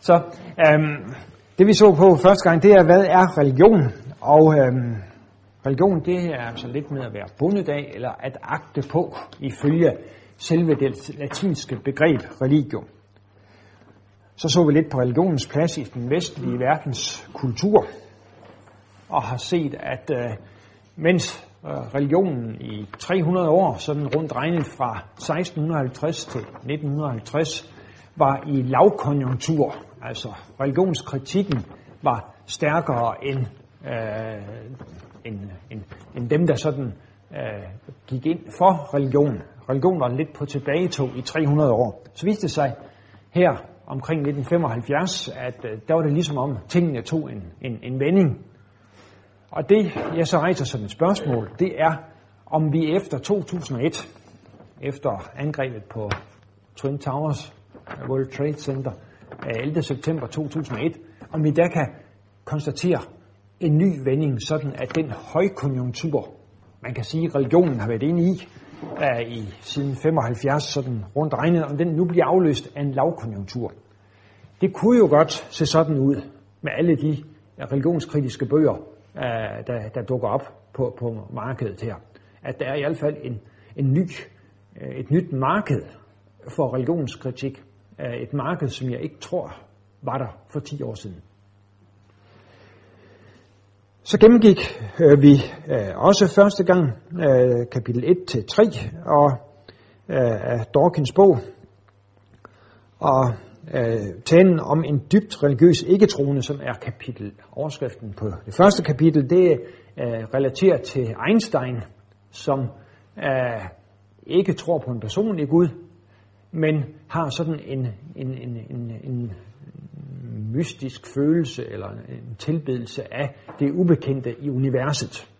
Så øhm, det vi så på første gang, det er, hvad er religion? Og øhm, religion, det er altså lidt med at være bundet af, eller at agte på, ifølge selve det latinske begreb religion. Så så vi lidt på religionens plads i den vestlige verdens kultur, og har set, at øh, mens øh, religionen i 300 år, sådan rundt regnet fra 1650 til 1950, var i lavkonjunktur, altså religionskritikken var stærkere end, øh, end, end, end dem, der sådan øh, gik ind for religion. Religion var lidt på tilbagetog i 300 år. Så viste det sig her omkring 1975, at øh, der var det ligesom om tingene tog en, en, en vending. Og det, jeg så rejser som et spørgsmål, det er, om vi efter 2001, efter angrebet på Twin Towers, World Trade Center, 11. september 2001, om vi der kan konstatere en ny vending, sådan at den højkonjunktur, man kan sige, religionen har været inde i, er i siden 75, sådan rundt regnet, om den nu bliver afløst af en lavkonjunktur. Det kunne jo godt se sådan ud med alle de religionskritiske bøger, øh, der, der dukker op på, på markedet her. At der er i hvert fald en, en ny, øh, et nyt marked for religionskritik. Et marked, som jeg ikke tror var der for 10 år siden. Så gennemgik øh, vi øh, også første gang øh, kapitel 1-3 og øh, af Dawkins bog. Og øh, talen om en dybt religiøs ikke-troende, som er kapitel, overskriften på det første kapitel, det øh, relaterer til Einstein, som øh, ikke tror på en personlig Gud, men har sådan en, en, en, en, en mystisk følelse eller en tilbedelse af det ubekendte i universet.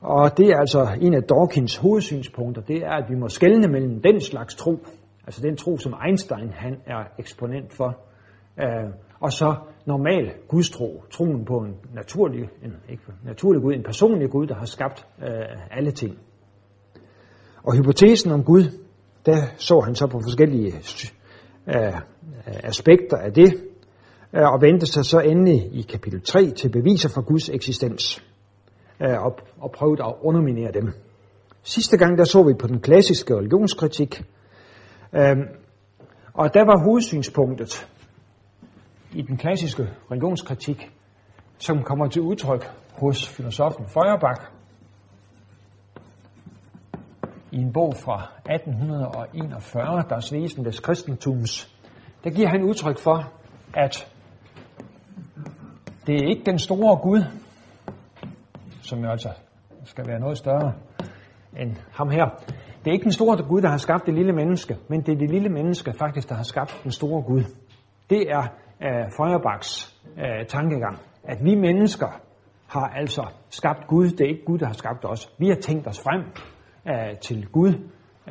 Og det er altså en af Dawkins hovedsynspunkter, det er, at vi må skelne mellem den slags tro, altså den tro, som Einstein han er eksponent for, øh, og så normal gudstro, troen på en naturlig, en, ikke naturlig Gud, en personlig Gud, der har skabt øh, alle ting. Og hypotesen om Gud, der så han så på forskellige øh, øh, aspekter af det, øh, og vendte sig så endelig i kapitel 3 til beviser for Guds eksistens, øh, og, og prøvede at underminere dem. Sidste gang der så vi på den klassiske religionskritik, øh, og der var hovedsynspunktet i den klassiske religionskritik, som kommer til udtryk hos filosofen Feuerbach, i en bog fra 1841, Der Wesen des Kristentums, der giver han udtryk for, at det er ikke den store Gud, som jo altså skal være noget større end ham her. Det er ikke den store Gud, der har skabt det lille menneske, men det er det lille menneske faktisk, der har skabt den store Gud. Det er øh, Feuerbachs øh, tankegang, at vi mennesker har altså skabt Gud. Det er ikke Gud, der har skabt os. Vi har tænkt os frem øh, til Gud,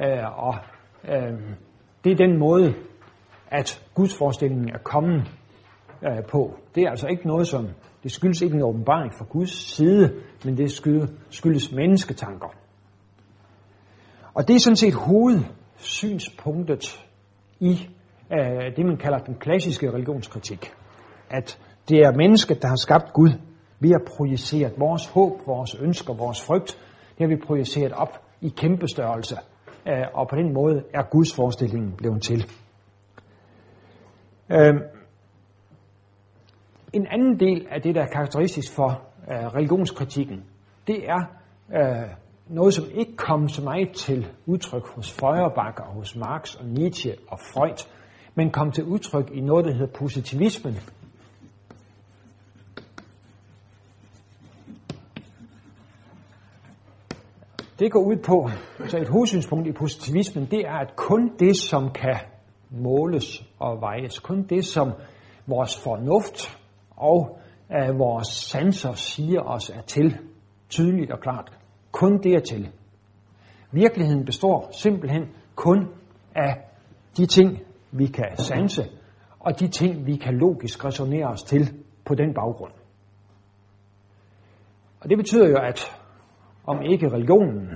Øh, og øh, det er den måde, at Guds forestillingen er kommet øh, på. Det er altså ikke noget, som det skyldes ikke en åbenbaring fra Guds side, men det skyldes, mennesketanker. Og det er sådan set hovedsynspunktet i øh, det, man kalder den klassiske religionskritik. At det er mennesket, der har skabt Gud. Vi har projiceret vores håb, vores ønsker, vores frygt. Det har vi projiceret op i kæmpe størrelse. Øh, og på den måde er Guds forestillingen blevet til. Øh, en anden del af det, der er karakteristisk for øh, religionskritikken, det er noget, som ikke kom så meget til udtryk hos Feuerbach og hos Marx og Nietzsche og Freud, men kom til udtryk i noget, der hedder positivismen. Det går ud på, så et hovedsynspunkt i positivismen, det er, at kun det, som kan måles og vejes, kun det, som vores fornuft og øh, vores sanser siger os er til, tydeligt og klart, kun det er til. Virkeligheden består simpelthen kun af de ting, vi kan sanse, og de ting, vi kan logisk resonere os til på den baggrund. Og det betyder jo, at om ikke religionen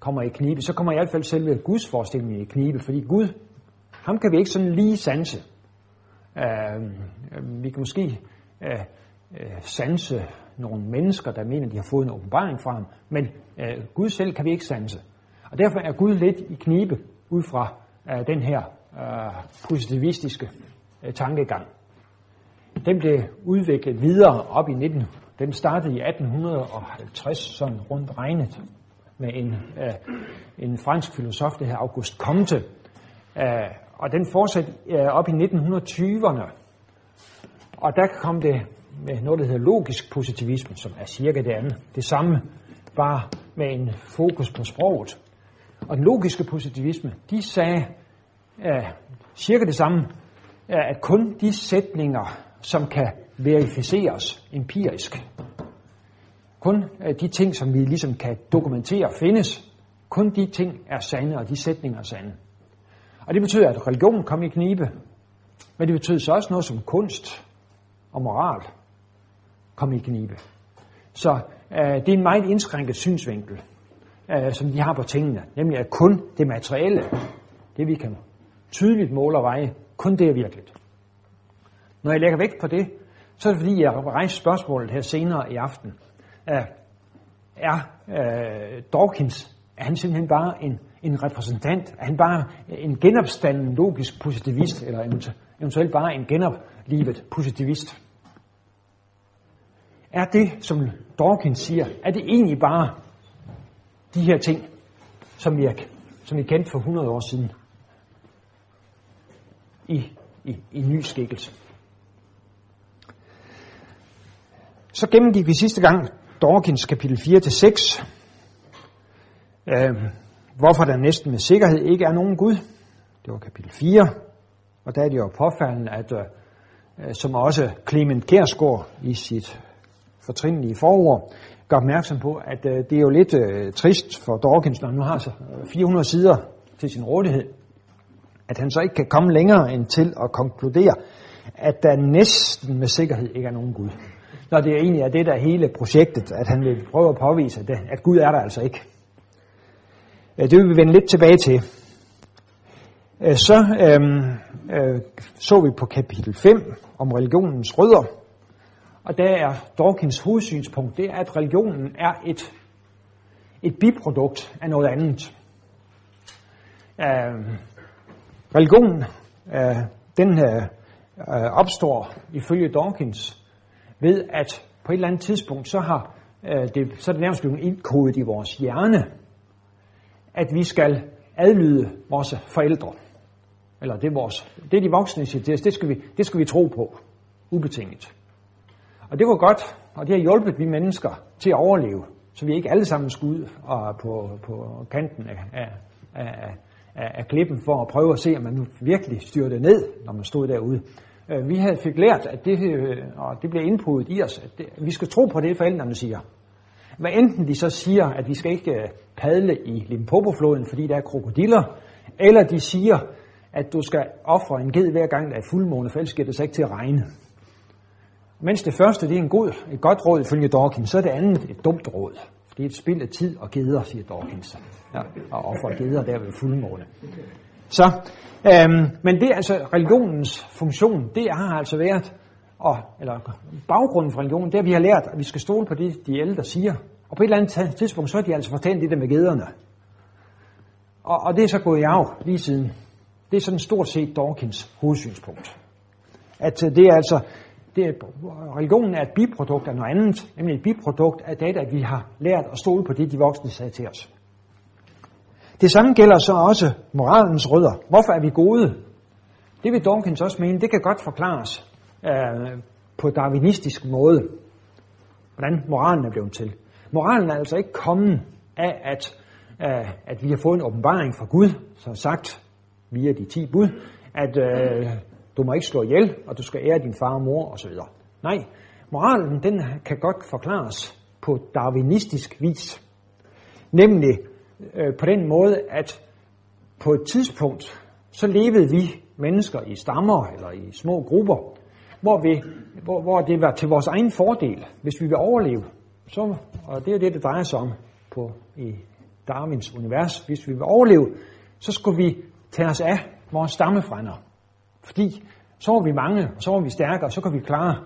kommer i knibe, så kommer i hvert fald selve Guds forestilling i knibe, fordi Gud, ham kan vi ikke sådan lige sanse. Uh, vi kan måske uh, uh, sanse nogle mennesker, der mener, de har fået en åbenbaring fra ham, men uh, Gud selv kan vi ikke sanse. Og derfor er Gud lidt i knibe ud fra uh, den her uh, positivistiske uh, tankegang. Den blev udviklet videre op i 1900 den startede i 1850, sådan rundt regnet, med en, øh, en fransk filosof, der hedder August Comte. Øh, og den fortsatte øh, op i 1920'erne. Og der kom det med noget, der hedder logisk positivisme, som er cirka det andet. Det samme, bare med en fokus på sproget. Og den logiske positivisme, de sagde øh, cirka det samme, øh, at kun de sætninger, som kan verificeres empirisk, kun øh, de ting, som vi ligesom kan dokumentere, findes, kun de ting er sande, og de sætninger er sande. Og det betyder, at religion kom i knibe, men det betyder så også noget som kunst og moral kom i knibe. Så øh, det er en meget indskrænket synsvinkel øh, som de har på tingene, nemlig at kun det materielle, det vi kan tydeligt måle og veje, kun det er virkeligt. Når jeg lægger vægt på det, så er det fordi, jeg rejser spørgsmålet her senere i aften. Øh, er øh, Dawkins, er han simpelthen bare en, en repræsentant? Er han bare en genopstanden logisk positivist, eller eventuelt bare en genoplivet positivist? Er det, som Dawkins siger, er det egentlig bare de her ting, som vi, er, som vi kendte for 100 år siden, i, i, i ny skikkelse. Så gennemgik vi sidste gang Dawkins kapitel 4-6, øh, hvorfor der næsten med sikkerhed ikke er nogen Gud. Det var kapitel 4, og der er det jo påfaldende, at øh, øh som også Clement Kærsgaard i sit fortrinlige forord gør opmærksom på, at øh, det er jo lidt øh, trist for Dawkins, når han nu har så øh, 400 sider til sin rådighed, at han så ikke kan komme længere end til at konkludere, at der næsten med sikkerhed ikke er nogen Gud. Når det egentlig er det, der er hele projektet, at han vil prøve at påvise, det, at Gud er der altså ikke. Øh, det vil vi vende lidt tilbage til. Øh, så øhm, øh, så vi på kapitel 5 om religionens rødder, og der er Dawkins hovedsynspunkt, det er, at religionen er et, et biprodukt af noget andet. Uh, religionen, øh, den øh, øh opstår ifølge Dawkins ved, at på et eller andet tidspunkt, så, har, øh, det, så er det nærmest blevet indkodet i vores hjerne, at vi skal adlyde vores forældre. Eller det er, vores, det er de voksne siger, det, det, skal vi, det skal vi tro på, ubetinget. Og det var godt, og det har hjulpet vi mennesker til at overleve, så vi ikke alle sammen skulle ud og på, på kanten af, af, af, af, af klippen for at prøve at se, om man nu virkelig styrte ned, når man stod derude. Øh, vi havde fik lært, at det, øh, og det blev indpuddet i os, at det, vi skal tro på det, forældrene siger. Hvad enten de så siger, at vi skal ikke øh, padle i Limpopo-floden, fordi der er krokodiller, eller de siger, at du skal ofre en ged hver gang, der er fuldmåne, for ellers det så ikke til at regne. Mens det første det er en god, et godt råd ifølge Dawkins, så er det andet et dumt råd. Det er et spild af tid og geder, siger Dawkins. Ja, og offer geder der ved fuldmåne. Så, øhm, men det er altså religionens funktion, det har altså været, og, eller baggrunden for religionen, det er, at vi har lært, at vi skal stole på det, de ældre siger. Og på et eller andet tidspunkt, så har de altså fortalt det der med gederne. Og, og det er så gået i arv lige siden. Det er sådan stort set Dawkins hovedsynspunkt. At øh, det er altså det er, religionen er et biprodukt af noget andet, nemlig et biprodukt af det, at vi har lært at stole på det, de voksne sagde til os. Det samme gælder så også moralens rødder. Hvorfor er vi gode? Det vil Dawkins også mene, det kan godt forklares øh, på darwinistisk måde, hvordan moralen er blevet til. Moralen er altså ikke kommet af, at, øh, at vi har fået en åbenbaring fra Gud, som sagt via de ti bud, at øh, du må ikke slå ihjel, og du skal ære din far og mor osv. Nej, moralen den kan godt forklares på darwinistisk vis. Nemlig øh, på den måde, at på et tidspunkt, så levede vi mennesker i stammer eller i små grupper, hvor, vi, hvor, hvor det var til vores egen fordel, hvis vi vil overleve. Så, og det er det, det drejer sig om på, i Darwins univers. Hvis vi vil overleve, så skulle vi tage os af vores stammefrænder. Fordi Så var vi mange, og så var vi stærke, og så kan vi klare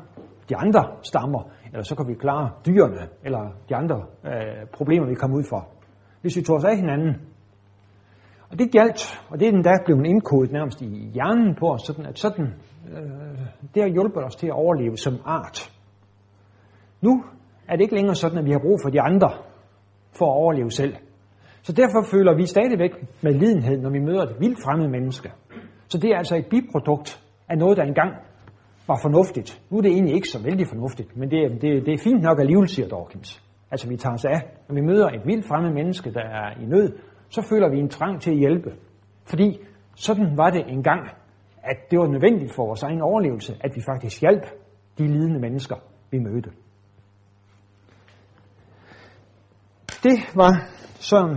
de andre stammer, eller så kan vi klare dyrene, eller de andre øh, problemer, vi kommer ud for. Hvis vi tog os af hinanden. Og det galt, og det er den der blevet indkodet nærmest i hjernen på os, sådan at sådan, øh, det har hjulpet os til at overleve som art. Nu er det ikke længere sådan, at vi har brug for de andre for at overleve selv. Så derfor føler vi stadigvæk med lidenhed, når vi møder et vildt fremmed menneske. Så det er altså et biprodukt af noget, der engang var fornuftigt. Nu er det egentlig ikke så vældig fornuftigt, men det er, det, det er fint nok alligevel, siger Dawkins. Altså vi tager os af, når vi møder et vildt fremmed menneske, der er i nød, så føler vi en trang til at hjælpe. Fordi sådan var det engang, at det var nødvendigt for vores egen overlevelse, at vi faktisk hjalp de lidende mennesker, vi mødte. Det var sådan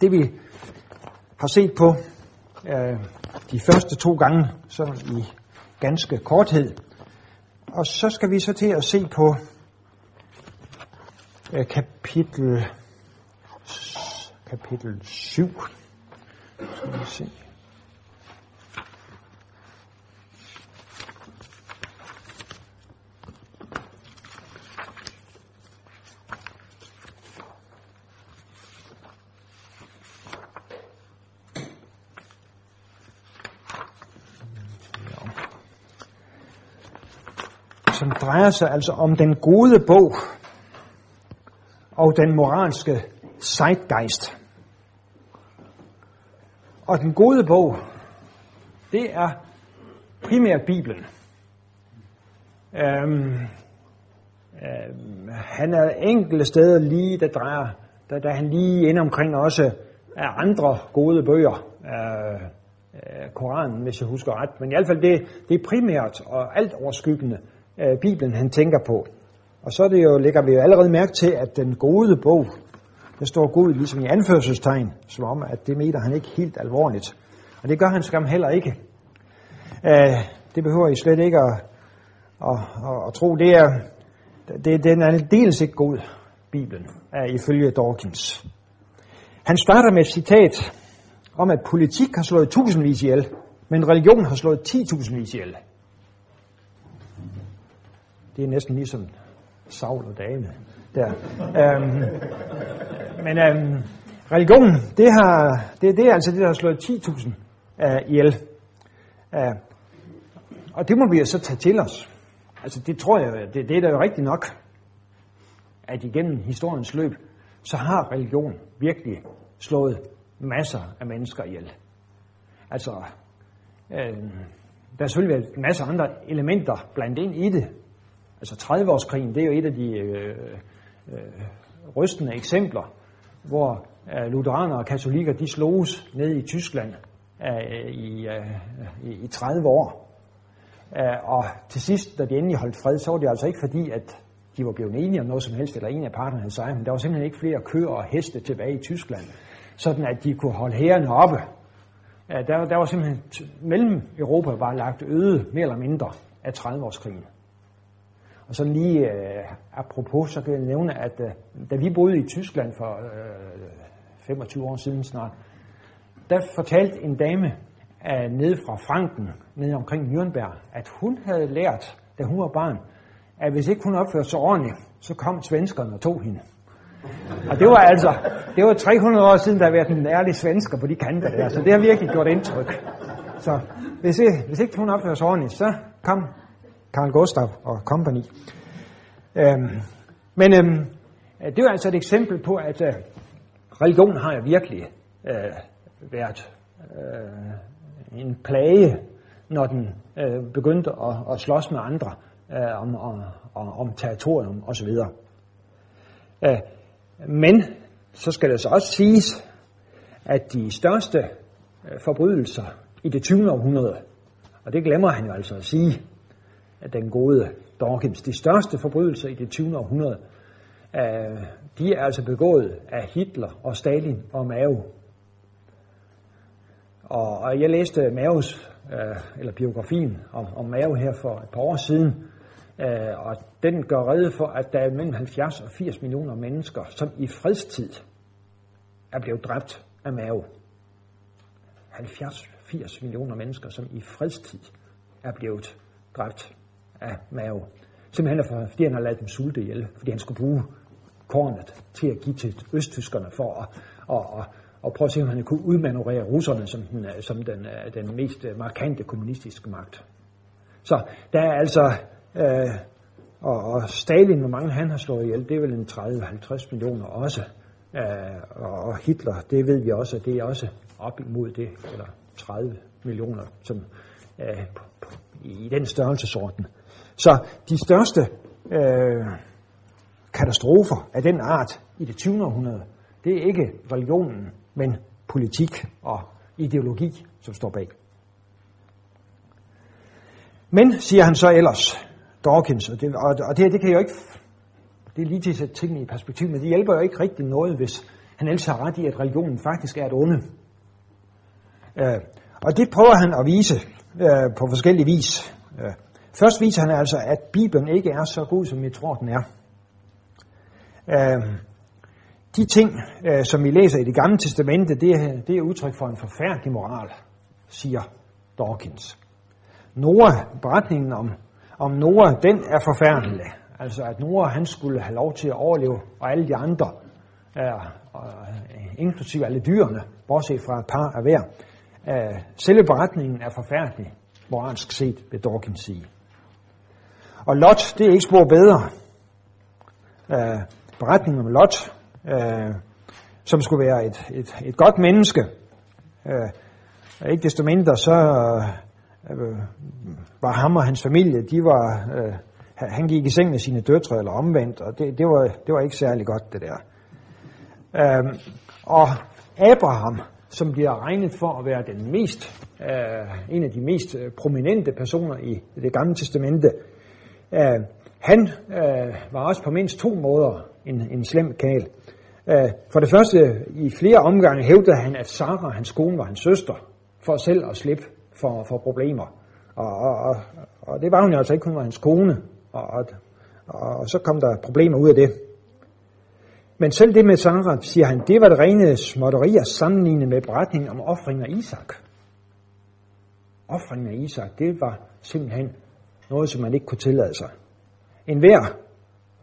det, vi har set på øh, de første to gange, så i ganske korthed. Og så skal vi så til at se på Øh, kapitel, kapitel 7. Skal vi se. som drejer sig altså om den gode bog og den moralske zeitgeist. Og den gode bog, det er primært Bibelen. Øhm, øhm, han er enkelte steder lige, der drejer, der, der han lige ind omkring også af andre gode bøger. Øh, øh, Koranen, hvis jeg husker ret. Men i hvert fald, det, det er primært og alt overskyggende øh, Bibelen, han tænker på. Og så er det jo, lægger vi jo allerede mærke til, at den gode bog, der står god ligesom i anførselstegn, som om, at det mener han ikke helt alvorligt. Og det gør han skam heller ikke. Øh, det behøver I slet ikke at, at, at, at tro. Det er, det, den er dels ikke god, Bibelen, er ifølge Dawkins. Han starter med et citat om, at politik har slået tusindvis ihjel, men religion har slået ti tusindvis ihjel. Det er næsten ligesom Saul og David. Der. Øhm, men øhm, religion, det, har, det, det er altså det, der har slået 10.000 uh, øh, ihjel. Uh, og det må vi jo så tage til os. Altså det tror jeg, det, det er da jo rigtigt nok, at igennem historiens løb, så har religion virkelig slået masser af mennesker ihjel. Altså, øh, der er selvfølgelig masser masse andre elementer blandt ind i det, Altså 30-årskrigen, det er jo et af de øh, øh, rystende eksempler, hvor øh, lutheraner og katolikker, de sloges ned i Tyskland øh, i, øh, i, 30 år. Øh, og til sidst, da de endelig holdt fred, så var det altså ikke fordi, at de var blevet enige om noget som helst, eller en af parterne havde sejret, men der var simpelthen ikke flere køer og heste tilbage i Tyskland, sådan at de kunne holde hærene oppe. Øh, der, der var simpelthen, mellem Europa var lagt øde, mere eller mindre, af 30-årskrigen. Og så lige øh, apropos, så kan jeg nævne, at øh, da vi boede i Tyskland for øh, 25 år siden snart, der fortalte en dame øh, nede fra Franken, nede omkring Nürnberg, at hun havde lært, da hun var barn, at hvis ikke hun opførte sig ordentligt, så kom svenskerne og tog hende. Og det var altså, det var 300 år siden, der havde været en ærlig svensker på de kanter der, så det har virkelig gjort indtryk. Så hvis, hvis ikke hun opfører sig ordentligt, så kom Carl Gustav og company. Øhm, men øhm, det er altså et eksempel på, at øh, religion har jo virkelig øh, været øh, en plage, når den øh, begyndte at, at slås med andre øh, om, om, om territorium osv. Øh, men så skal det så også siges, at de største øh, forbrydelser i det 20. århundrede, og det glemmer han jo altså at sige, den gode Dawkins. De største forbrydelser i det 20. århundrede, øh, de er altså begået af Hitler og Stalin og Mao. Og, og jeg læste Maos, øh, eller biografien om, om Mao her for et par år siden, øh, og den gør redde for, at der er mellem 70 og 80 millioner mennesker, som i fredstid er blevet dræbt af Mao. 70-80 millioner mennesker, som i fredstid er blevet dræbt af Mao. Simpelthen fordi han har lavet dem sulte ihjel, fordi han skulle bruge kornet til at give til østtyskerne for at, at, at, at prøve at se, om han kunne udmanøvrere russerne som den, øh, som den, øh, den mest øh, markante kommunistiske magt. Så der er altså, øh, og, og Stalin, hvor mange han har slået ihjel, det er vel en 30-50 millioner også. Øh, og Hitler, det ved vi også, det er også op imod det, eller 30 millioner, som øh, i den størrelsesorden. Så de største øh, katastrofer af den art i det 20. århundrede, det er ikke religionen, men politik og ideologi, som står bag. Men, siger han så ellers, Dawkins, og det, og, og det, det kan jo ikke, det er lige til at sætte tingene i perspektiv, men det hjælper jo ikke rigtig noget, hvis han ellers har ret i, at religionen faktisk er et onde. Øh, og det prøver han at vise øh, på forskellige vis. Øh, først viser han altså, at Bibelen ikke er så god, som vi tror, den er. Øh, de ting, øh, som vi læser i det gamle testamente, det er, det er udtryk for en forfærdelig moral, siger Dawkins. Noah, beretningen om, om Noah, den er forfærdelig. Altså at Noah, han skulle have lov til at overleve, og alle de andre, øh, øh inklusive alle dyrene, bortset fra et par af hver. Øh, selve beretningen er forfærdelig, moralsk set, vil Dawkins sige. Og Lot, det er ikke spor bedre. Øh, beretningen om Lot, øh, som skulle være et, et, et godt menneske, øh, ikke desto mindre, så øh, var ham og hans familie, de var, øh, han gik i seng med sine døtre, eller omvendt, og det, det, var, det var ikke særlig godt, det der. Øh, og Abraham, som bliver regnet for at være den mest, øh, en af de mest øh, prominente personer i det gamle testamente, øh, han øh, var også på mindst to måder en, en slem kal. Øh, for det første, i flere omgange hævdede han, at Sarah, hans kone, var hans søster, for selv at slippe for, for problemer. Og, og, og, og det var hun altså ikke, hun var hans kone. Og, og, og så kom der problemer ud af det. Men selv det med Sarah, siger han, det var det rene småtterier sammenlignet med beretningen om offringen af Isak. Offringen af Isak, det var simpelthen noget, som man ikke kunne tillade sig. En hver,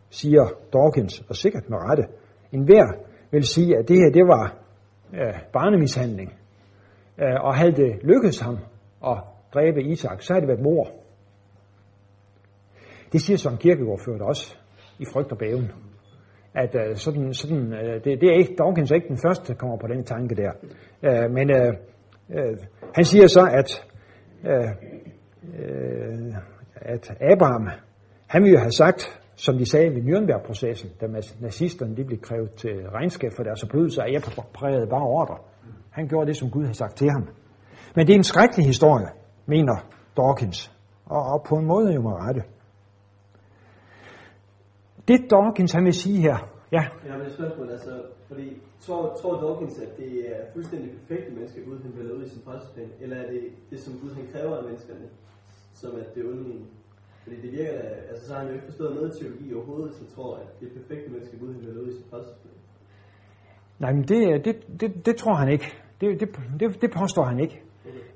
siger Dawkins, og sikkert med rette, en hver vil sige, at det her, det var øh, barnemishandling. Øh, og havde det lykkedes ham at dræbe Isak, så havde det været mor. Det siger Søren Kierkegaard ført også i frygt og bæven. At øh, sådan, sådan, øh, det, det er ikke, Dawkins er ikke den første, der kommer på den tanke der. Øh, men øh, øh, han siger så, at, øh, øh, at Abraham, han ville have sagt, som de sagde ved Nürnberg-processen, da nazisterne de blev krævet til regnskab for deres forbrydelser, at jeg prægede bare ordre. Han gjorde det, som Gud havde sagt til ham. Men det er en skrækkelig historie, mener Dawkins. Og, og på en måde jo med rette. Det Dawkins han vil sige her, ja. Jeg har et spørgsmål, altså, fordi tror, tror Dawkins, at det er fuldstændig perfekte mennesker, Gud han vælger ud i sin frelsesplan, eller er det det, som Gud han kræver af menneskerne, som er det onde Fordi det virker altså så har han jo ikke forstået noget teologi overhovedet, så tror at det er perfekte mennesker, Gud han vælger ud i sin frelsesplan. Nej, men det, det, det, det tror han ikke. Det, det, det, det påstår han ikke.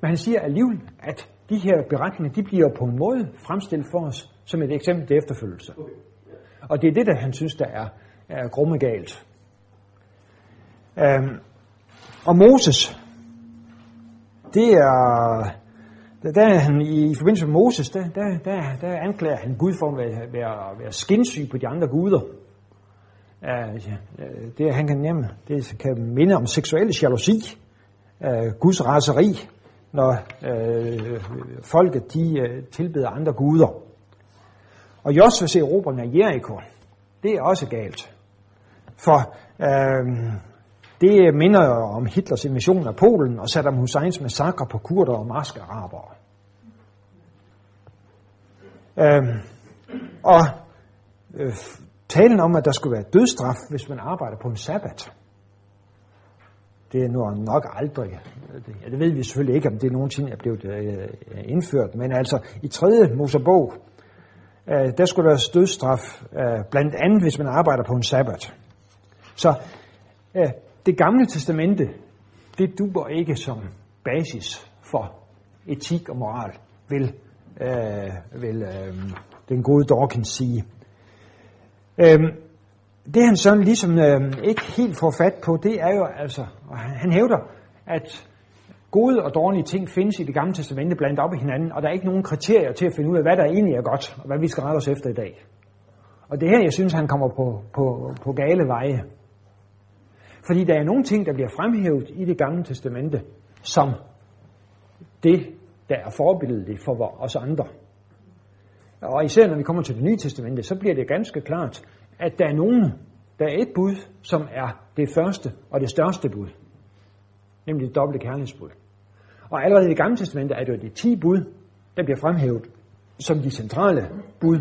Men han siger alligevel, at de her beretninger, de bliver på en måde fremstillet for os som et eksempel til efterfølgelse. Og det er det, der han synes, der er, er grumme galt. Øhm, og Moses, det er, der, der er han i, i forbindelse med Moses, der, der, der, der anklager han Gud for at være, være, være skinsyg på de andre guder. Uh, det han kan nemme, det kan minde om seksuel jalousi, uh, Guds raseri, når uh, folket de uh, tilbeder andre guder. Og Josvas erobring af Jericho, det er også galt. For uh, det øh, minder om Hitlers invasion af Polen og Saddam Husseins massakre på kurder og maskarabere. Øhm, og øh, Talen om, at der skulle være dødstraf, hvis man arbejder på en sabbat, det er nu nok aldrig, ja, det ved vi selvfølgelig ikke, om det nogensinde er blevet øh, indført, men altså i 3. Mosebog, øh, der skulle der være dødstraf, øh, blandt andet hvis man arbejder på en sabbat. Så øh, det gamle testamente, det duber ikke som basis for etik og moral, vil, øh, vil øh, den gode Dawkins sige. Øh, det han sådan ligesom øh, ikke helt får fat på, det er jo altså, og han, han hævder, at gode og dårlige ting findes i det gamle testamente blandt op i hinanden, og der er ikke nogen kriterier til at finde ud af, hvad der egentlig er godt, og hvad vi skal rette os efter i dag. Og det er her, jeg synes, han kommer på, på, på gale veje. Fordi der er nogle ting, der bliver fremhævet i det gamle testamente, som det, der er forbilledeligt for os andre. Og især når vi kommer til det nye testamente, så bliver det ganske klart, at der er nogen, der er et bud, som er det første og det største bud. Nemlig det dobbelte kærlighedsbud. Og allerede i det gamle testamente er det jo de ti bud, der bliver fremhævet som de centrale bud,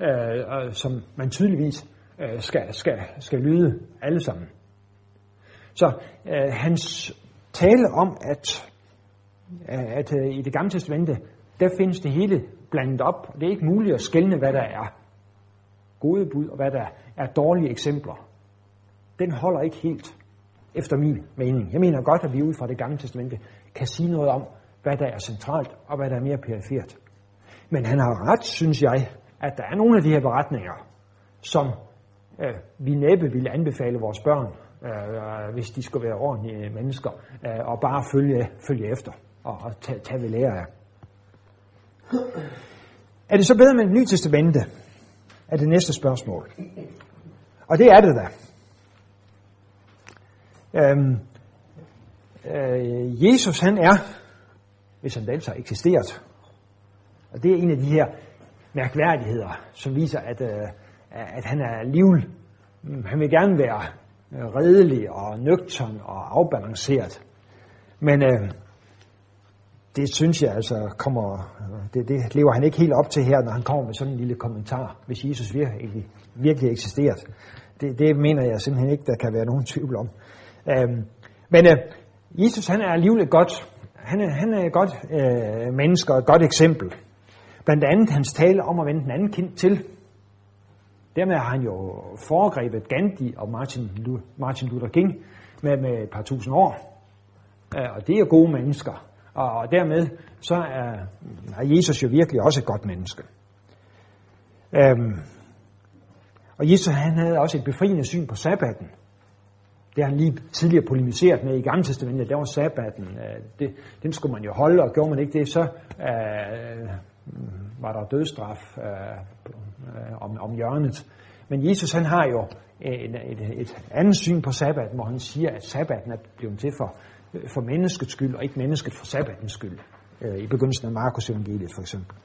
øh, som man tydeligvis øh, skal, skal, skal lyde alle sammen. Så øh, hans tale om, at, øh, at øh, i det gamle testamente, der findes det hele blandet op. Det er ikke muligt at skelne, hvad der er gode bud, og hvad der er dårlige eksempler. Den holder ikke helt, efter min mening. Jeg mener godt, at vi ud fra det gamle testamente kan sige noget om, hvad der er centralt, og hvad der er mere perifert. Men han har ret, synes jeg, at der er nogle af de her beretninger, som øh, vi næppe ville anbefale vores børn, øh, hvis de skulle være ordentlige mennesker, øh, og bare følge, følge efter og, og tage, tage ved lære af. Er det så bedre med det nye testamente? Er det næste spørgsmål. Og det er det da. Øhm, øh, Jesus han er, hvis han altså har eksisteret, og det er en af de her mærkværdigheder, som viser, at, øh, at han er liv. Mm, han vil gerne være Øh, redelig og nøgtern og afbalanceret. Men øh, det synes jeg altså kommer, øh, det, det lever han ikke helt op til her, når han kommer med sådan en lille kommentar, hvis Jesus virkelig, virkelig eksisteret. Det, det mener jeg simpelthen ikke, der kan være nogen tvivl om. Øhm, men øh, Jesus han er alligevel godt, han er, han er et godt øh, menneske og et godt eksempel. Blandt andet hans tale om at vende den anden kind til. Dermed har han jo foregrebet Gandhi og Martin, Martin Luther King med, med et par tusind år. Og det er gode mennesker. Og dermed så er, er Jesus jo virkelig også et godt menneske. Øhm, og Jesus han havde også et befriende syn på sabbaten. Det har han lige tidligere polemiseret med i Gamle Testamentet, der var sabbaten. Øh, det, den skulle man jo holde, og gjorde man ikke det, så øh, Øh, var der dødstraf øh, om, om hjørnet. Men Jesus han har jo øh, et, et, et andet syn på sabbaten, hvor han siger, at sabbaten er blevet til for, øh, for menneskets skyld, og ikke mennesket for sabbatens skyld. Øh, I begyndelsen af Markus evangeliet for eksempel.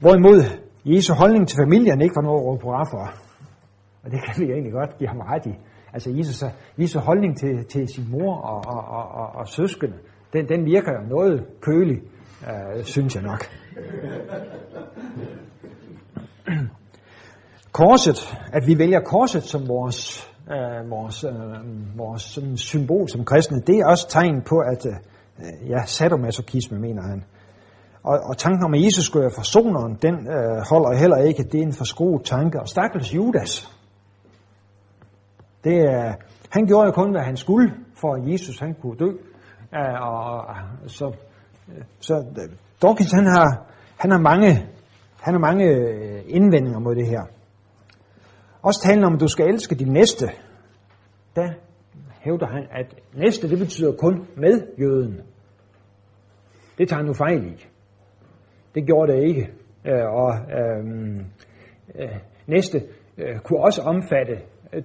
Hvorimod Jesu holdning til familien ikke var noget at råbe på for. Og det kan vi egentlig godt give ham ret i. Altså Jesus, Jesu holdning til, til sin mor og, og, og, og, og søskende, den, den virker jo noget kølig, øh, synes jeg nok. Korset, at vi vælger korset som vores øh, vores, øh, vores sådan symbol som kristne, det er også tegn på, at øh, øh ja, sadomasochisme, mener han. Og, og tanken om, at Jesus skulle være forsoneren, den øh, holder heller ikke. Det er en forskruet tanke. Og stakkels Judas, det, øh, han gjorde jo kun, hvad han skulle, for at Jesus han kunne dø. Øh, og, så så øh, Dawkins, han har, han har mange, han har mange øh, indvendinger mod det her. Også talen om, at du skal elske din næste, der hævder han, at næste, det betyder kun med jøden. Det tager han nu fejl i. Det gjorde det ikke. Øh, og øhm, øh, næste øh, kunne også omfatte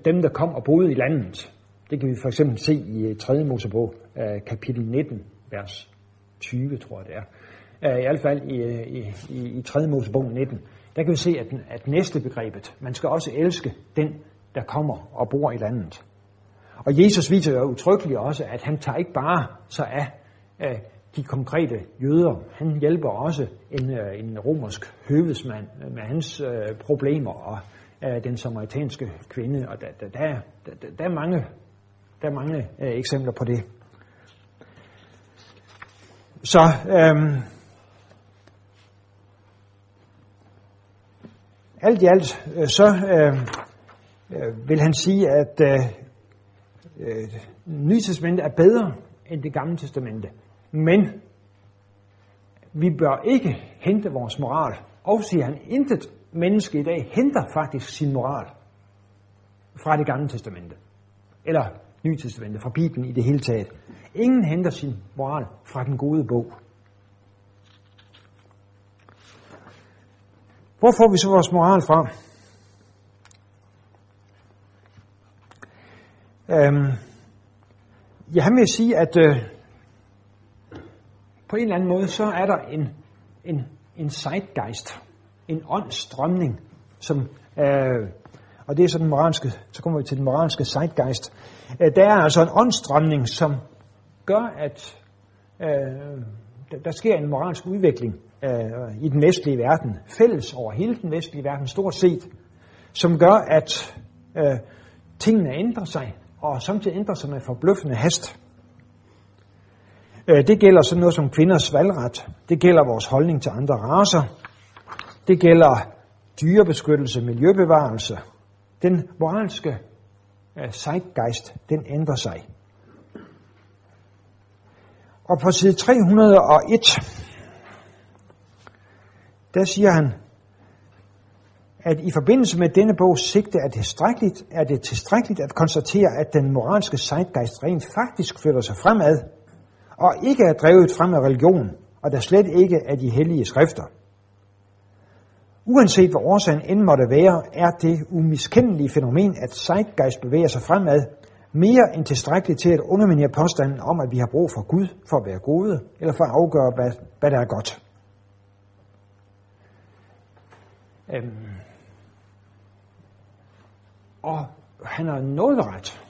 dem, der kom og boede i landet. Det kan vi for eksempel se i 3. Mosebog, øh, kapitel 19, vers 20, tror jeg det er. Øh, I hvert fald i, i, i, i 3. Mosebog 19 der kan vi se, at, at næste begrebet, man skal også elske den, der kommer og bor i landet. Og Jesus viser jo utryggeligt også, at han tager ikke bare så af, af de konkrete jøder. Han hjælper også en, øh, en romersk høvesmand med hans øh, problemer og øh, den samaritanske kvinde. Og der, der, der, der, der er mange, der er mange øh, eksempler på det. Så øhm, Alt i alt, øh, så øhm, øh, vil han sige, at øh, øh, Nytestamentet er bedre end det gamle testamente. Men vi bør ikke hente vores moral. Og siger han, intet menneske i dag henter faktisk sin moral fra det gamle testamente. Eller Nye Testamente, fra Bibelen i det hele taget. Ingen henter sin moral fra den gode bog. Hvor får vi så vores moral fra? Øhm, jeg han vil sige, at øh, på en eller anden måde, så er der en, en, en zeitgeist, en åndsstrømning, som, øh, og det er så den moralske, så kommer vi til den moralske zeitgeist. Øh, der er altså en åndsstrømning, som gør, at øh, der, sker en moralsk udvikling øh, i den vestlige verden, fælles over hele den vestlige verden stort set, som gør, at øh, tingene ændrer sig, og samtidig ændrer sig med forbløffende hast. Øh, det gælder sådan noget som kvinders valgret. Det gælder vores holdning til andre raser. Det gælder dyrebeskyttelse, miljøbevarelse. Den moralske øh, zeitgeist, den ændrer sig. Og på side 301, der siger han, at i forbindelse med denne bog sigte er det tilstrækkeligt, er det tilstrækkeligt at konstatere, at den moralske zeitgeist rent faktisk flytter sig fremad, og ikke er drevet frem af religion, og der slet ikke af de hellige skrifter. Uanset hvad årsagen end måtte være, er det umiskendelige fænomen, at zeitgeist bevæger sig fremad, mere end tilstrækkeligt til at underminere påstanden om, at vi har brug for Gud for at være gode, eller for at afgøre, hvad, hvad der er godt. Øhm. Og han har noget ret.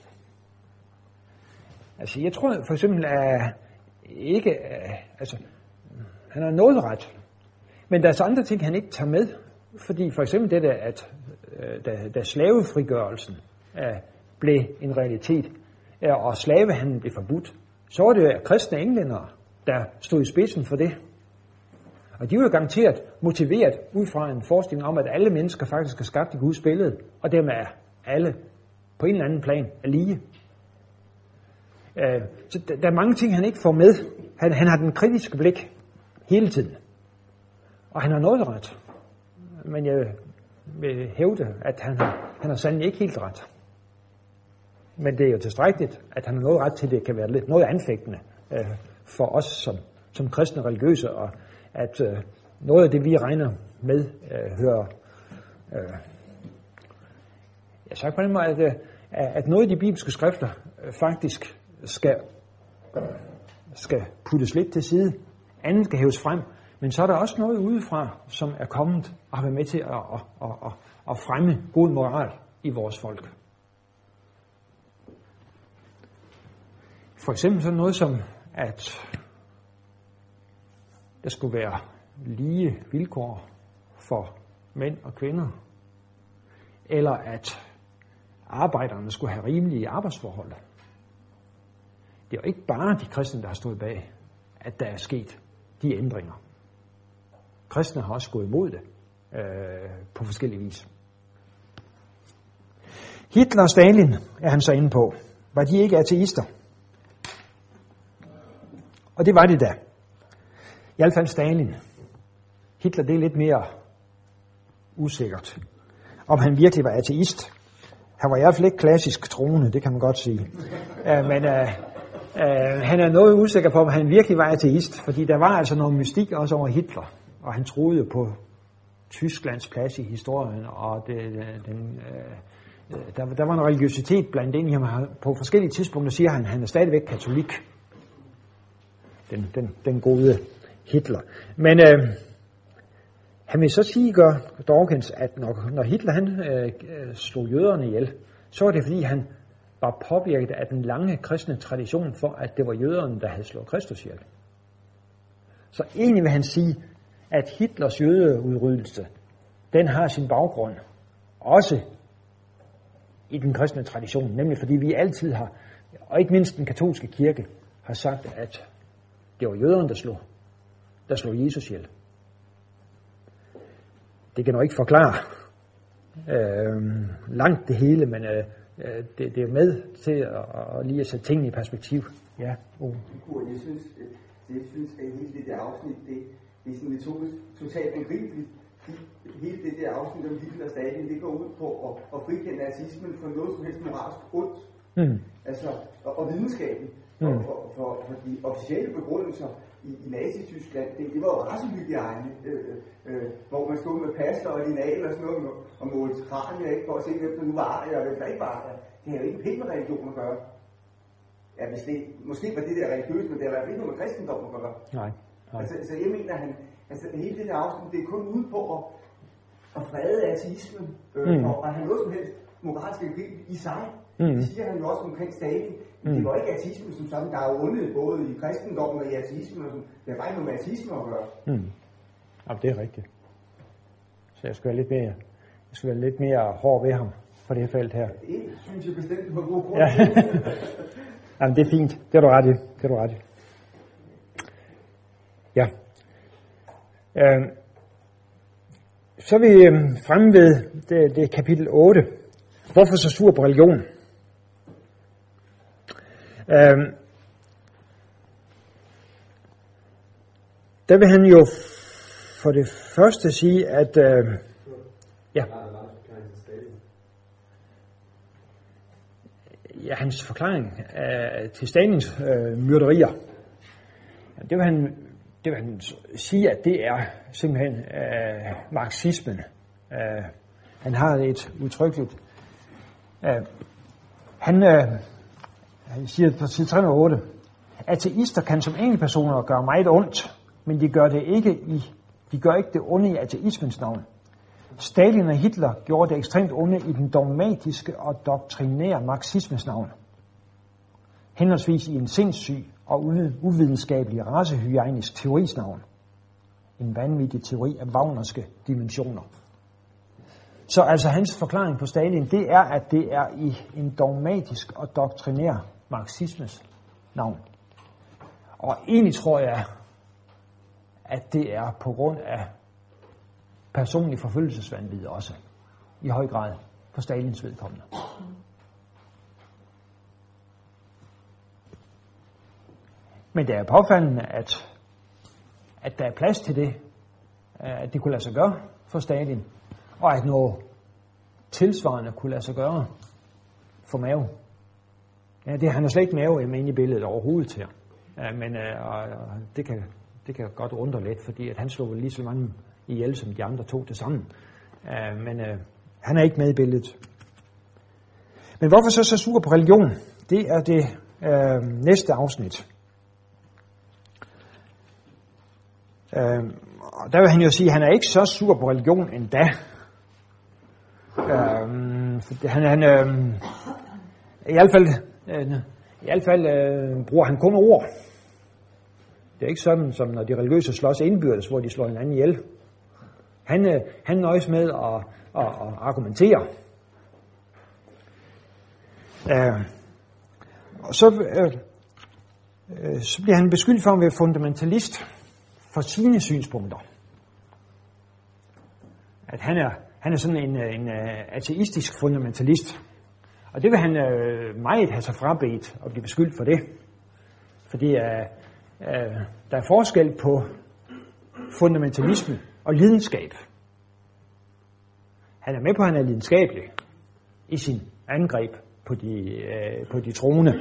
Altså, jeg tror for eksempel, at ikke, øh, altså, han har noget ret. Men der er så andre ting, han ikke tager med. Fordi for eksempel det der, at øh, da, da slavefrigørelsen af blev en realitet, og slavehandlen blev forbudt, så var det jo kristne englænder, der stod i spidsen for det. Og de var jo garanteret motiveret ud fra en forestilling om, at alle mennesker faktisk er skabt i Guds billede, og dermed er alle på en eller anden plan er lige. Øh, så der er mange ting, han ikke får med. Han, han har den kritiske blik hele tiden. Og han har noget ret. Men jeg vil hævde, at han har, han har sandelig ikke helt ret. Men det er jo tilstrækkeligt, at han har noget ret til, det kan være lidt noget anfægtende øh, for os som, som kristne religiøse, og at øh, noget af det, vi regner med, øh, hører øh, jeg sagt på den måde, at, øh, at noget af de bibelske skrifter øh, faktisk skal, skal puttes lidt til side. Andet skal hæves frem. Men så er der også noget udefra, som er kommet og har været med til at, at, at, at, at fremme god moral i vores folk. For eksempel sådan noget som, at der skulle være lige vilkår for mænd og kvinder, eller at arbejderne skulle have rimelige arbejdsforhold. Det er jo ikke bare de kristne, der har stået bag, at der er sket de ændringer. Kristne har også gået imod det øh, på forskellige vis. Hitler og Stalin er han så inde på. Var de ikke ateister? Og det var det da. I hvert fald Stalin. Hitler, det er lidt mere usikkert. Om han virkelig var ateist. Han var i hvert fald ikke klassisk troende, det kan man godt sige. Uh, men uh, uh, han er noget usikker på, om han virkelig var ateist, fordi der var altså noget mystik også over Hitler, og han troede på Tysklands plads i historien, og det, øh, den, uh, der, der var en religiøsitet blandt ind i ham. På forskellige tidspunkter siger han, at han er stadigvæk katolik. Den, den, den gode Hitler. Men øh, han vil så sige, gør Dawkins, at når, når Hitler han, øh, slog jøderne ihjel, så var det fordi, han var påvirket af den lange kristne tradition for, at det var jøderne, der havde slået Kristus ihjel. Så egentlig vil han sige, at Hitlers jødeudryddelse, den har sin baggrund også i den kristne tradition, nemlig fordi vi altid har, og ikke mindst den katolske kirke, har sagt, at det var jøderne, der slog, der slog Jesus ihjel. Det kan nok ikke forklare øh, langt det hele, men øh, øh, det, det er med til at, at lige at sætte tingene i perspektiv Ja. Kurt, jeg synes, øh, jeg synes, at hele det der afsnit, det, det er sådan lidt totalt angribeligt. Hele det der afsnit om Hitler og Stalin, det går ud på at, at frikende nazismen for noget som helst moralsk ondt. Mm. Altså, og, og videnskaben. Mm. For, for, for, de officielle begrundelser i, i Nazi-Tyskland, det, det var jo racehygiejne, øh, øh, hvor man stod med pas og linal og sådan noget, og, målte kranier, ikke, for at se, hvem der nu var der, og hvem der ikke var der. Det har jo ikke pænt med religion at gøre. Ja, hvis det, måske var det der religiøst, men det har i hvert fald ikke noget med kristendom at gøre. Nej. Nej. Altså, så jeg mener, han, altså hele det der afsnit, det er kun ude på at, at frede ateismen, øh, Mm. mm. og at have noget som helst moralsk grib i sig. Mm. Det siger han jo også omkring Stalin. Mm. Det var ikke ateismen som sådan, der er jo ondet både i kristendommen og i ateismen. Og sådan. Det bare ikke noget med ateisme at gøre. Mm. Jamen, det er rigtigt. Så jeg skal være lidt mere, jeg skal være lidt mere hård ved ham på det felt her. Det synes jeg bestemt på god grund. Ja. Jamen, det er fint. Det er du ret i. Det er du ret i. Ja. Øh, så er vi øh, fremme ved det, det kapitel 8. Hvorfor så sur på religion? Øh, der vil han jo for det første sige, at øh, ja, ja, hans forklaring øh, til Stalins øh, myrderier, det vil han det vil han sige, at det er simpelthen øh, marxismen. Øh, han har et udtrykkeligt. Øh, han, øh, jeg siger på side 308, ateister altså, kan som enkeltpersoner gøre meget ondt, men de gør det ikke i de gør ikke det onde i ateismens navn. Stalin og Hitler gjorde det ekstremt onde i den dogmatiske og doktrinære marxismens navn. Henholdsvis i en sindssyg og uvidenskabelig racehygienisk teoris navn. En vanvittig teori af wagnerske dimensioner. Så altså hans forklaring på Stalin, det er, at det er i en dogmatisk og doktrinær marxismes navn. Og egentlig tror jeg, at det er på grund af personlig forfølgelsesvandvid også, i høj grad for Stalins vedkommende. Men det er påfaldende, at, at der er plads til det, at det kunne lade sig gøre for Stalin, og at noget tilsvarende kunne lade sig gøre for Mao. Ja, det, han har slet ikke Mao med i billedet overhovedet her. Ja, men øh, og, og det, kan, det kan godt undre lidt, fordi at han slog lige så mange ihjel, som de andre to til sammen. Ja, men øh, han er ikke med i billedet. Men hvorfor så så sur på religion? Det er det øh, næste afsnit. Øh, og der vil han jo sige, at han er ikke så sur på religion endda. Øh, for han, han øh, i hvert fald, i hvert fald øh, bruger han kun ord. Det er ikke sådan, som når de religiøse slås indbyrdes, hvor de slår hinanden ihjel. Han, øh, han nøjes med at, at, at argumentere. Øh, og så, øh, øh, så bliver han beskyldt for at være fundamentalist for sine synspunkter. At han er, han er sådan en, øh, en øh, ateistisk fundamentalist. Og det vil han øh, meget have sig frabedt at blive beskyldt for det. Fordi øh, øh, der er forskel på fundamentalisme og lidenskab. Han er med på, at han er lidenskabelig i sin angreb på de, øh, på de troende.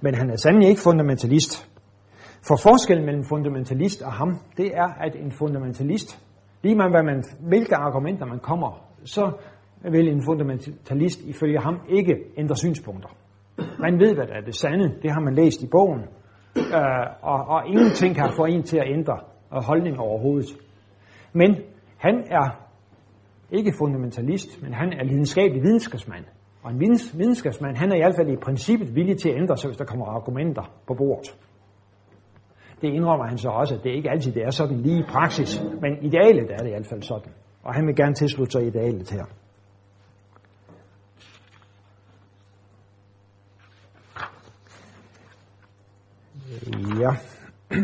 Men han er sandelig ikke fundamentalist. For forskellen mellem fundamentalist og ham, det er, at en fundamentalist, lige meget hvad man, hvilke argumenter man kommer, så vil en fundamentalist ifølge ham ikke ændre synspunkter. Man ved, hvad der er det sande, det har man læst i bogen, øh, og, og ingenting kan få en til at ændre holdning overhovedet. Men han er ikke fundamentalist, men han er lidenskabelig videnskabsmand. Og en videnskabsmand, han er i hvert fald i princippet villig til at ændre sig, hvis der kommer argumenter på bordet. Det indrømmer han så også, at det ikke altid det er sådan lige i praksis, men idealet er det i hvert fald sådan. Og han vil gerne tilslutte sig idealet her. Øh, ja.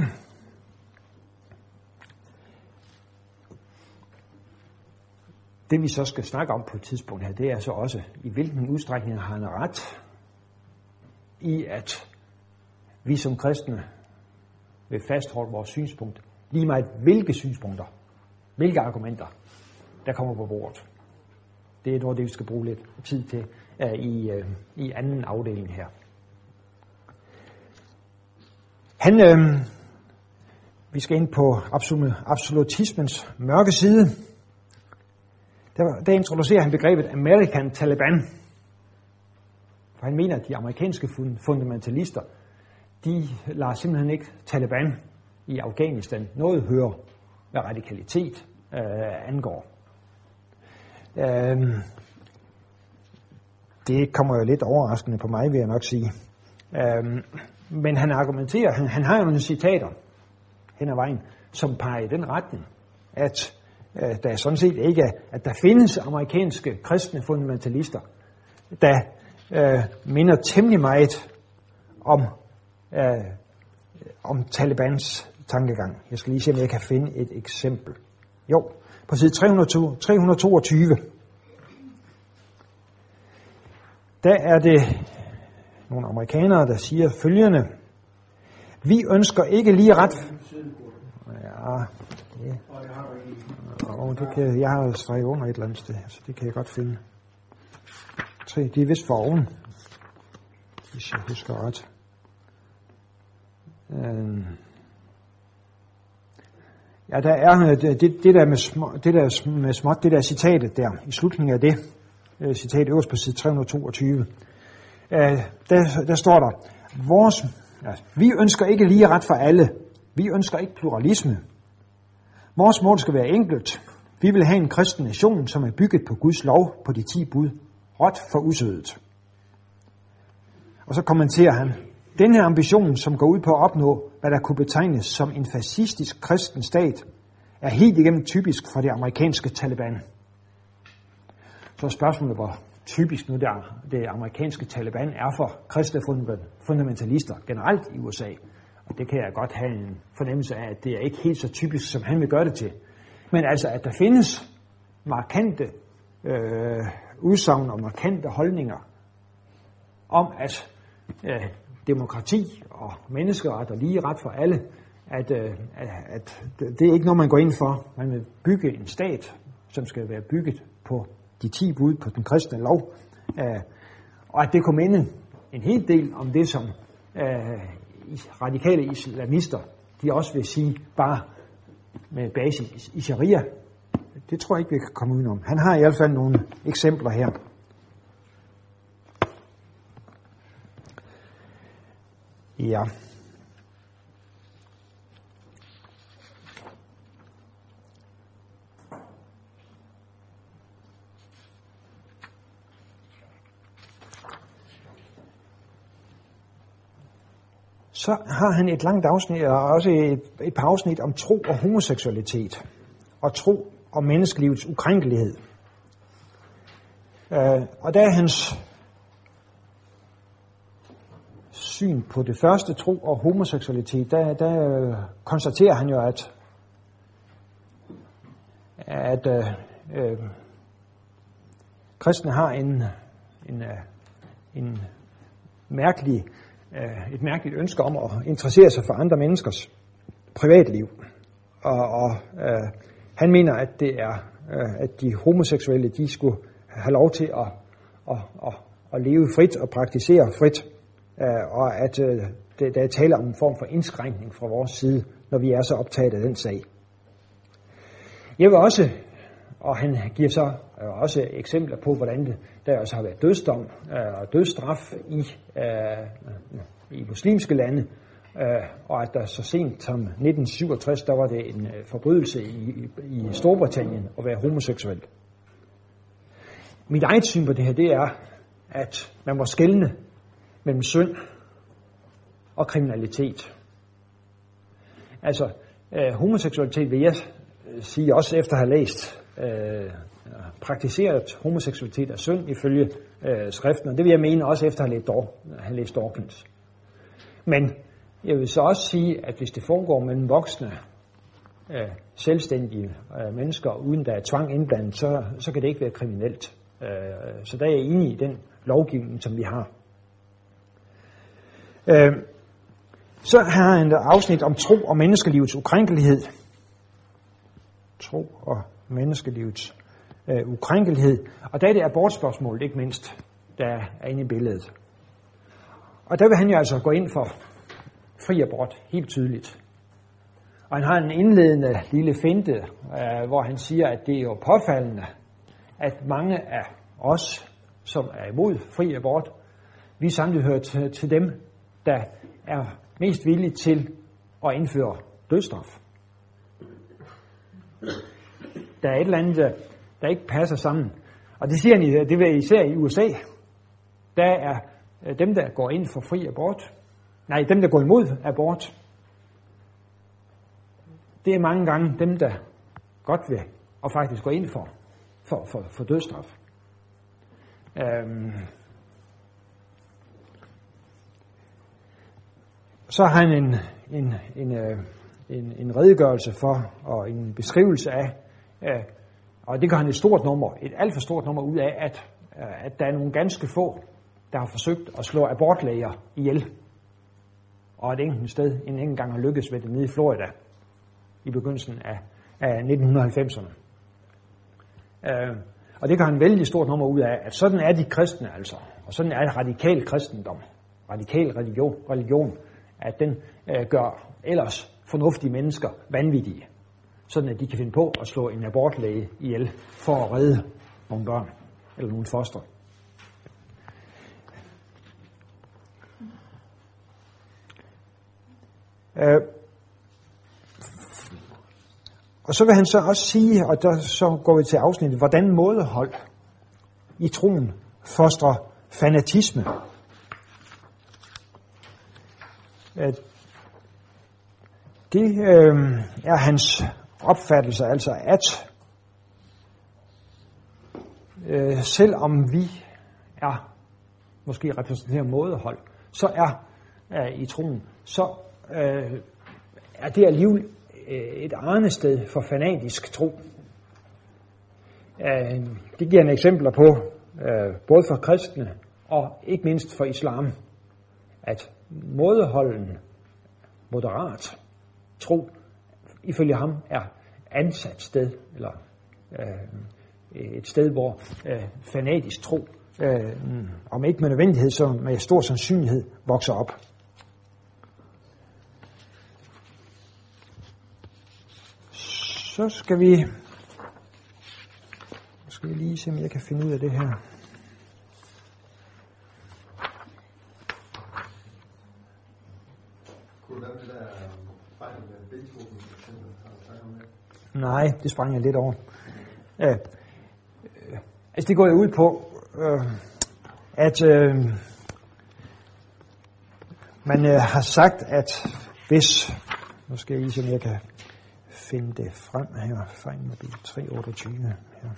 Det vi så skal snakke om på et tidspunkt her, det er så også, i hvilken udstrækning har han ret i, at vi som kristne vil fastholde vores synspunkt. Lige meget hvilke synspunkter, hvilke argumenter, der kommer på bordet. Det er noget, det vi skal bruge lidt tid til uh, i, uh, i anden afdeling her. Han, øh, vi skal ind på absolutismens mørke side. Der, der introducerer han begrebet American Taliban. For han mener, at de amerikanske fundamentalister, de lader simpelthen ikke Taliban i Afghanistan noget høre, hvad radikalitet øh, angår. Øh, det kommer jo lidt overraskende på mig, vil jeg nok sige. Øh, men han argumenterer, han, han har jo nogle citater hen ad vejen, som peger i den retning, at øh, der sådan set ikke er, at der findes amerikanske kristne fundamentalister, der øh, minder temmelig meget om, øh, om Talibans tankegang. Jeg skal lige se, om jeg kan finde et eksempel. Jo, på side 302, 322, der er det nogle amerikanere, der siger følgende. Vi ønsker ikke lige ret... Ja, det, og det kan, jeg har streget under et eller andet sted, så det kan jeg godt finde. Tre, de er vist for oven, hvis jeg husker ret. Øhm. Ja, der er øh, det, det, der med små, det der med småt, det der citatet der, i slutningen af det, øh, citat øverst på side 322, øh, der, der står der, vores, altså, vi ønsker ikke lige ret for alle, vi ønsker ikke pluralisme. Vores mål skal være enkelt. Vi vil have en kristen nation, som er bygget på Guds lov på de ti bud, råt for usødet. Og så kommenterer han, den her ambition, som går ud på at opnå, hvad der kunne betegnes som en fascistisk kristen stat, er helt igennem typisk for det amerikanske Taliban. Så er spørgsmålet, hvor typisk nu der, det amerikanske Taliban er for kristne fundamentalister generelt i USA. Og det kan jeg godt have en fornemmelse af, at det er ikke helt så typisk, som han vil gøre det til. Men altså, at der findes markante øh, udsagn og markante holdninger om, at øh, demokrati og menneskeret og lige ret for alle, at, øh, at det er ikke noget, man går ind for. Man vil bygge en stat, som skal være bygget på de ti bud på den kristne lov, øh, og at det kunne minde en hel del om det, som øh, radikale islamister, de også vil sige, bare med basis i sharia. Det tror jeg ikke, vi kan komme udenom. Han har i hvert fald nogle eksempler her. Ja. Så har han et langt afsnit, og også et, et par afsnit om tro og homoseksualitet, og tro og menneskelivets ukrænkelighed. Øh, og der er hans syn på det første tro og homoseksualitet, der, der øh, konstaterer han jo, at, at øh, øh, kristne har en, en, øh, en mærkelig, øh, et mærkeligt ønske om at interessere sig for andre menneskers privatliv. Og, og øh, han mener, at det er, øh, at de homoseksuelle, de skulle have lov til at, at, at, at leve frit og praktisere frit øh, og at øh, det, der er tale om en form for indskrænkning fra vores side, når vi er så optaget af den sag. Jeg vil også, og han giver så øh, også eksempler på, hvordan det, der også har været dødsdom øh, og dødsstraf i, øh, i muslimske lande, øh, og at der så sent som 1967, der var det en øh, forbrydelse i, i Storbritannien at være homoseksuel. Mit eget syn på det her, det er, at man må skelne mellem synd og kriminalitet. Altså, øh, homoseksualitet vil jeg øh, sige, også efter at have læst, øh, praktiseret homoseksualitet er synd ifølge øh, skriften, og det vil jeg mene også efter at have læst, Dor, have læst Dawkins. Men jeg vil så også sige, at hvis det foregår mellem voksne, øh, selvstændige øh, mennesker, uden der er tvang indblandet, så, så kan det ikke være kriminelt. Øh, så der er jeg enig i den lovgivning, som vi har. Øh, Så har han et afsnit om tro og menneskelivets ukrænkelighed. Tro og menneskelivets øh, ukrænkelighed. Og der er det abortspørgsmålet, ikke mindst, der er inde i billedet. Og der vil han jo altså gå ind for fri abort, helt tydeligt. Og han har en indledende lille finte, øh, hvor han siger, at det er jo påfaldende, at mange af os, som er imod fri abort, vi samtidig hører til, til dem, der er mest villige til at indføre dødstraf. Der er et eller andet, der ikke passer sammen. Og det siger han, det vil især i USA. Der er øh, dem, der går ind for fri abort. Nej, dem, der går imod abort. Det er mange gange dem, der godt vil og faktisk går ind for, for, for, for dødstraf. Øhm. Så har han en, en, en, øh, en, en redegørelse for og en beskrivelse af, øh, og det gør han et stort nummer, et alt for stort nummer ud af, at, øh, at der er nogle ganske få, der har forsøgt at slå abortlæger ihjel. Og et enkelt sted en enkelt gang har lykkes med det nede i Florida i begyndelsen af, af 1990'erne. Øh, og det gør han vældig stort nummer ud af, at sådan er de kristne altså. Og sådan er radikal kristendom, radikal religion, religion at den øh, gør ellers fornuftige mennesker vanvittige. Sådan at de kan finde på at slå en abortlæge ihjel for at redde nogle børn eller nogle foster. Øh, og så vil han så også sige, og der så går vi til afsnittet, hvordan mådehold i troen fostrer fanatisme. At det øh, er hans opfattelse, altså at øh, selvom vi er måske repræsenterer mådehold, så er øh, i troen, så øh, er det alligevel øh, et arnested for fanatisk tro. Øh, det giver en eksempler på, øh, både for kristne og ikke mindst for islam, at mådeholden, moderat tro, ifølge ham er ansat sted, eller øh, et sted, hvor øh, fanatisk tro, øh, om ikke med nødvendighed, så med stor sandsynlighed vokser op. Så skal vi, skal vi lige se, om jeg kan finde ud af det her. Nej, det sprang jeg lidt over. Øh, øh, altså det går jeg ud på, øh, at øh, man øh, har sagt, at hvis, nu skal jeg lige se, om jeg kan finde det frem her, fra mobil 328 her.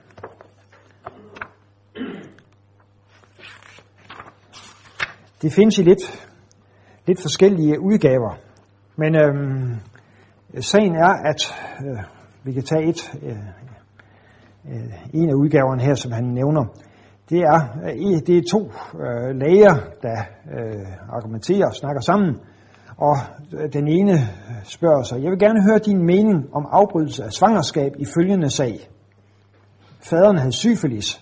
Det findes i lidt, lidt forskellige udgaver, men øh, sagen er, at øh, vi kan tage et, øh, øh, en af udgaverne her, som han nævner. Det er, øh, det er to øh, læger, der øh, argumenterer og snakker sammen, og øh, den ene øh, spørger sig, jeg vil gerne høre din mening om afbrydelse af svangerskab i følgende sag. Faderen havde syfilis,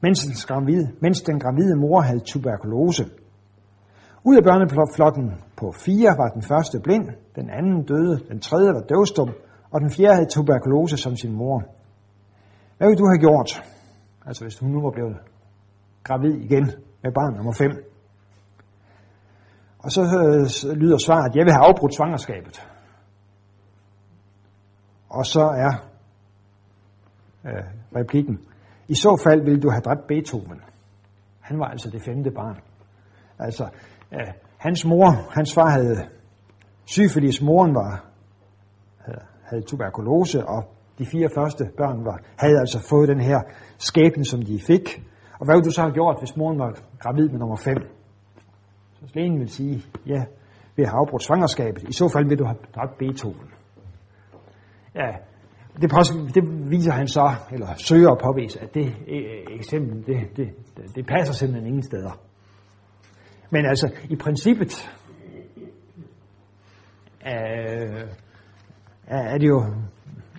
mens den, gravide, mens den gravide mor havde tuberkulose. Ud af børneflokken på fire var den første blind, den anden døde, den tredje var døvstum, og den fjerde havde tuberkulose som sin mor. Hvad ville du have gjort? Altså hvis hun nu var blevet gravid igen med barn nummer 5. Og så øh, lyder svaret, at jeg vil have afbrudt svangerskabet. Og så er øh, replikken, i så fald ville du have dræbt Beethoven. Han var altså det femte barn. Altså, øh, hans mor, hans far havde syfilis, moren var havde tuberkulose, og de fire første børn var, havde altså fået den her skæbne, som de fik. Og hvad ville du så have gjort, hvis moren var gravid med nummer 5? Så Slenen vil sige, ja, vi har afbrudt svangerskabet. I så fald vil du have dræbt Beethoven. Ja, det, det viser han så, eller søger at påvise, at det øh, eksempel, det, det, det passer simpelthen ingen steder. Men altså, i princippet, øh, er det jo,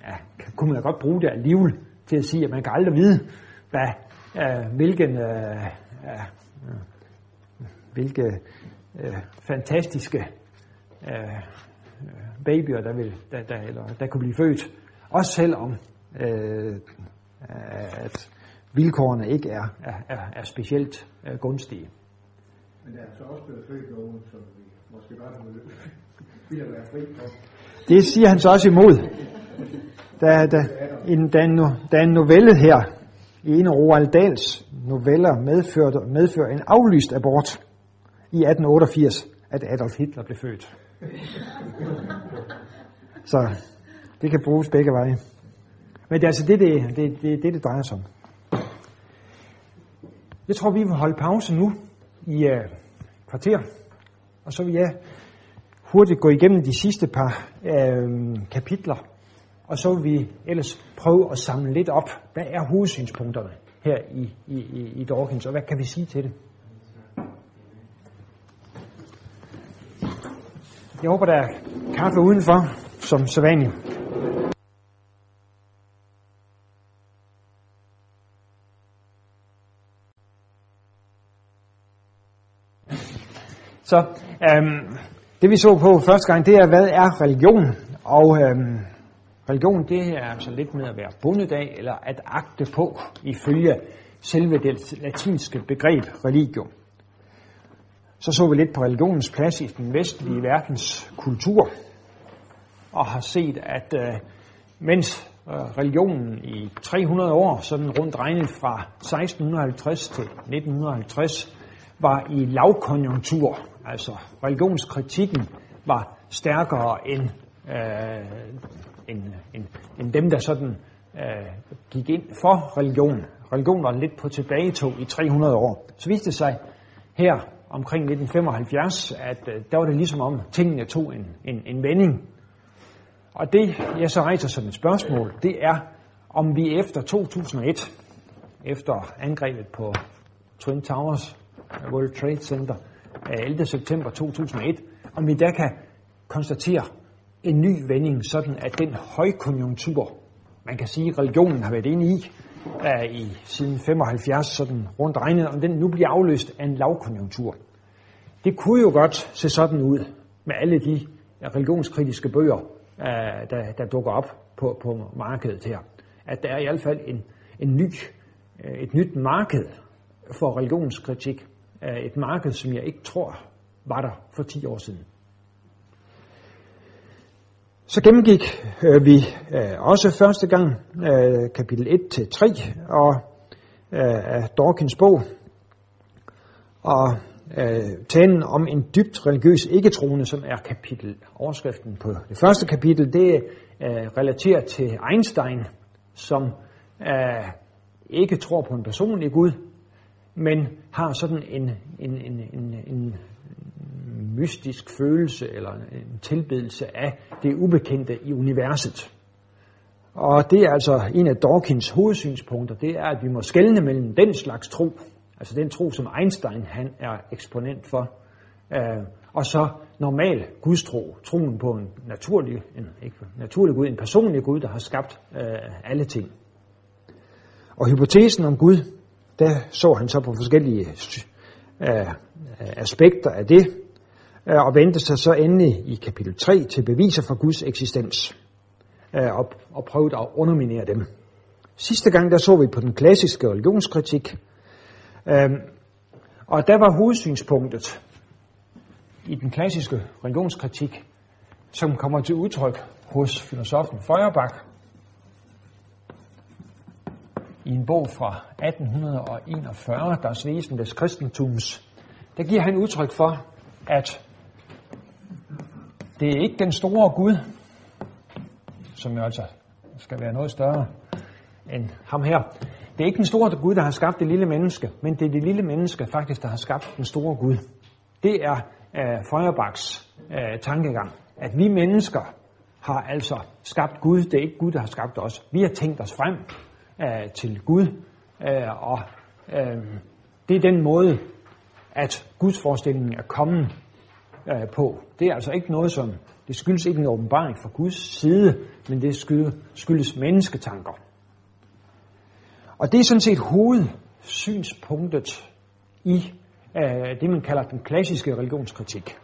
ja, kunne man godt bruge det alligevel til at sige, at man kan aldrig vide, hvad, øh, hvilken, øh, ja, øh, hvilke øh, fantastiske øh, øh, babyer, der, vil, der, der, eller, der kunne blive født. Også selvom øh, at vilkårene ikke er, er, er, specielt øh, gunstige. Men der er så også blevet født nogen, som vi måske godt ville være fri for. Det siger han så også imod. Der, der, en, der, en, der er en novelle her, i en af Roald Dahls noveller, medførte, medfører en aflyst abort i 1888, at Adolf Hitler blev født. Så det kan bruges begge veje. Men det er altså det, det, det, det, det, det drejer sig om. Jeg tror, vi vil holde pause nu i uh, kvarter, og så vil jeg hurtigt gå igennem de sidste par øh, kapitler, og så vil vi ellers prøve at samle lidt op. Hvad er hovedsynspunkterne her i, i, i, i Dawkins, og hvad kan vi sige til det? Jeg håber, der er kaffe udenfor, som sædvanligt. Så øhm, det vi så på første gang, det er, hvad er religion? Og øhm, religion, det er altså lidt med at være bundet af, eller at agte på, ifølge selve det latinske begreb religion. Så så vi lidt på religionens plads i den vestlige verdens kultur, og har set, at øh, mens øh, religionen i 300 år, sådan rundt regnet fra 1650 til 1950, var i lavkonjunktur, altså religionskritikken var stærkere end, øh, end, end, end dem, der sådan øh, gik ind for religion. Religion var lidt på tilbagetog i 300 år. Så viste det sig her omkring 1975, at øh, der var det ligesom om tingene tog en, en, en vending. Og det, jeg så rejser som et spørgsmål, det er, om vi efter 2001, efter angrebet på Twin Towers, World Trade Center, 11. september 2001, om vi der kan konstatere en ny vending, sådan at den højkonjunktur, man kan sige, religionen har været inde i, er i siden 75, sådan rundt regnet, om den nu bliver afløst af en lavkonjunktur. Det kunne jo godt se sådan ud med alle de religionskritiske bøger, øh, der, der dukker op på, på markedet her. At der er i hvert fald en, en ny, øh, et nyt marked for religionskritik. Et marked, som jeg ikke tror var der for 10 år siden. Så gennemgik øh, vi øh, også første gang øh, kapitel 1-3 og øh, af Dawkins bog. Og øh, talen om en dybt religiøs ikke-troende, som er kapitel, overskriften på det første kapitel, det øh, relaterer til Einstein, som øh, ikke tror på en personlig Gud, men har sådan en, en, en, en, en mystisk følelse eller en tilbedelse af det ubekendte i universet. Og det er altså en af Dawkins hovedsynspunkter, det er, at vi må skelne mellem den slags tro, altså den tro, som Einstein han er eksponent for, øh, og så normal gudstro, troen på en naturlig, en, ikke naturlig Gud, en personlig Gud, der har skabt øh, alle ting. Og hypotesen om Gud, der så han så på forskellige øh, aspekter af det, øh, og vendte sig så endelig i kapitel 3 til beviser for Guds eksistens, øh, og, og prøvede at underminere dem. Sidste gang der så vi på den klassiske religionskritik, øh, og der var hovedsynspunktet i den klassiske religionskritik, som kommer til udtryk hos filosofen Feuerbach, i en bog fra 1841, der Wesen des Kristentums, der giver han udtryk for, at det er ikke den store Gud, som jo altså skal være noget større end ham her. Det er ikke den store Gud, der har skabt det lille menneske, men det er det lille menneske faktisk, der har skabt den store Gud. Det er øh, Feuerbachs øh, tankegang, at vi mennesker har altså skabt Gud. Det er ikke Gud, der har skabt os. Vi har tænkt os frem øh, til Gud, Øh, og øh, det er den måde, at Guds forestillingen er kommet øh, på. Det er altså ikke noget, som Det skyldes ikke en åbenbaring fra Guds side, men det skyldes, skyldes mennesketanker. Og det er sådan set hovedsynspunktet i øh, det, man kalder den klassiske religionskritik.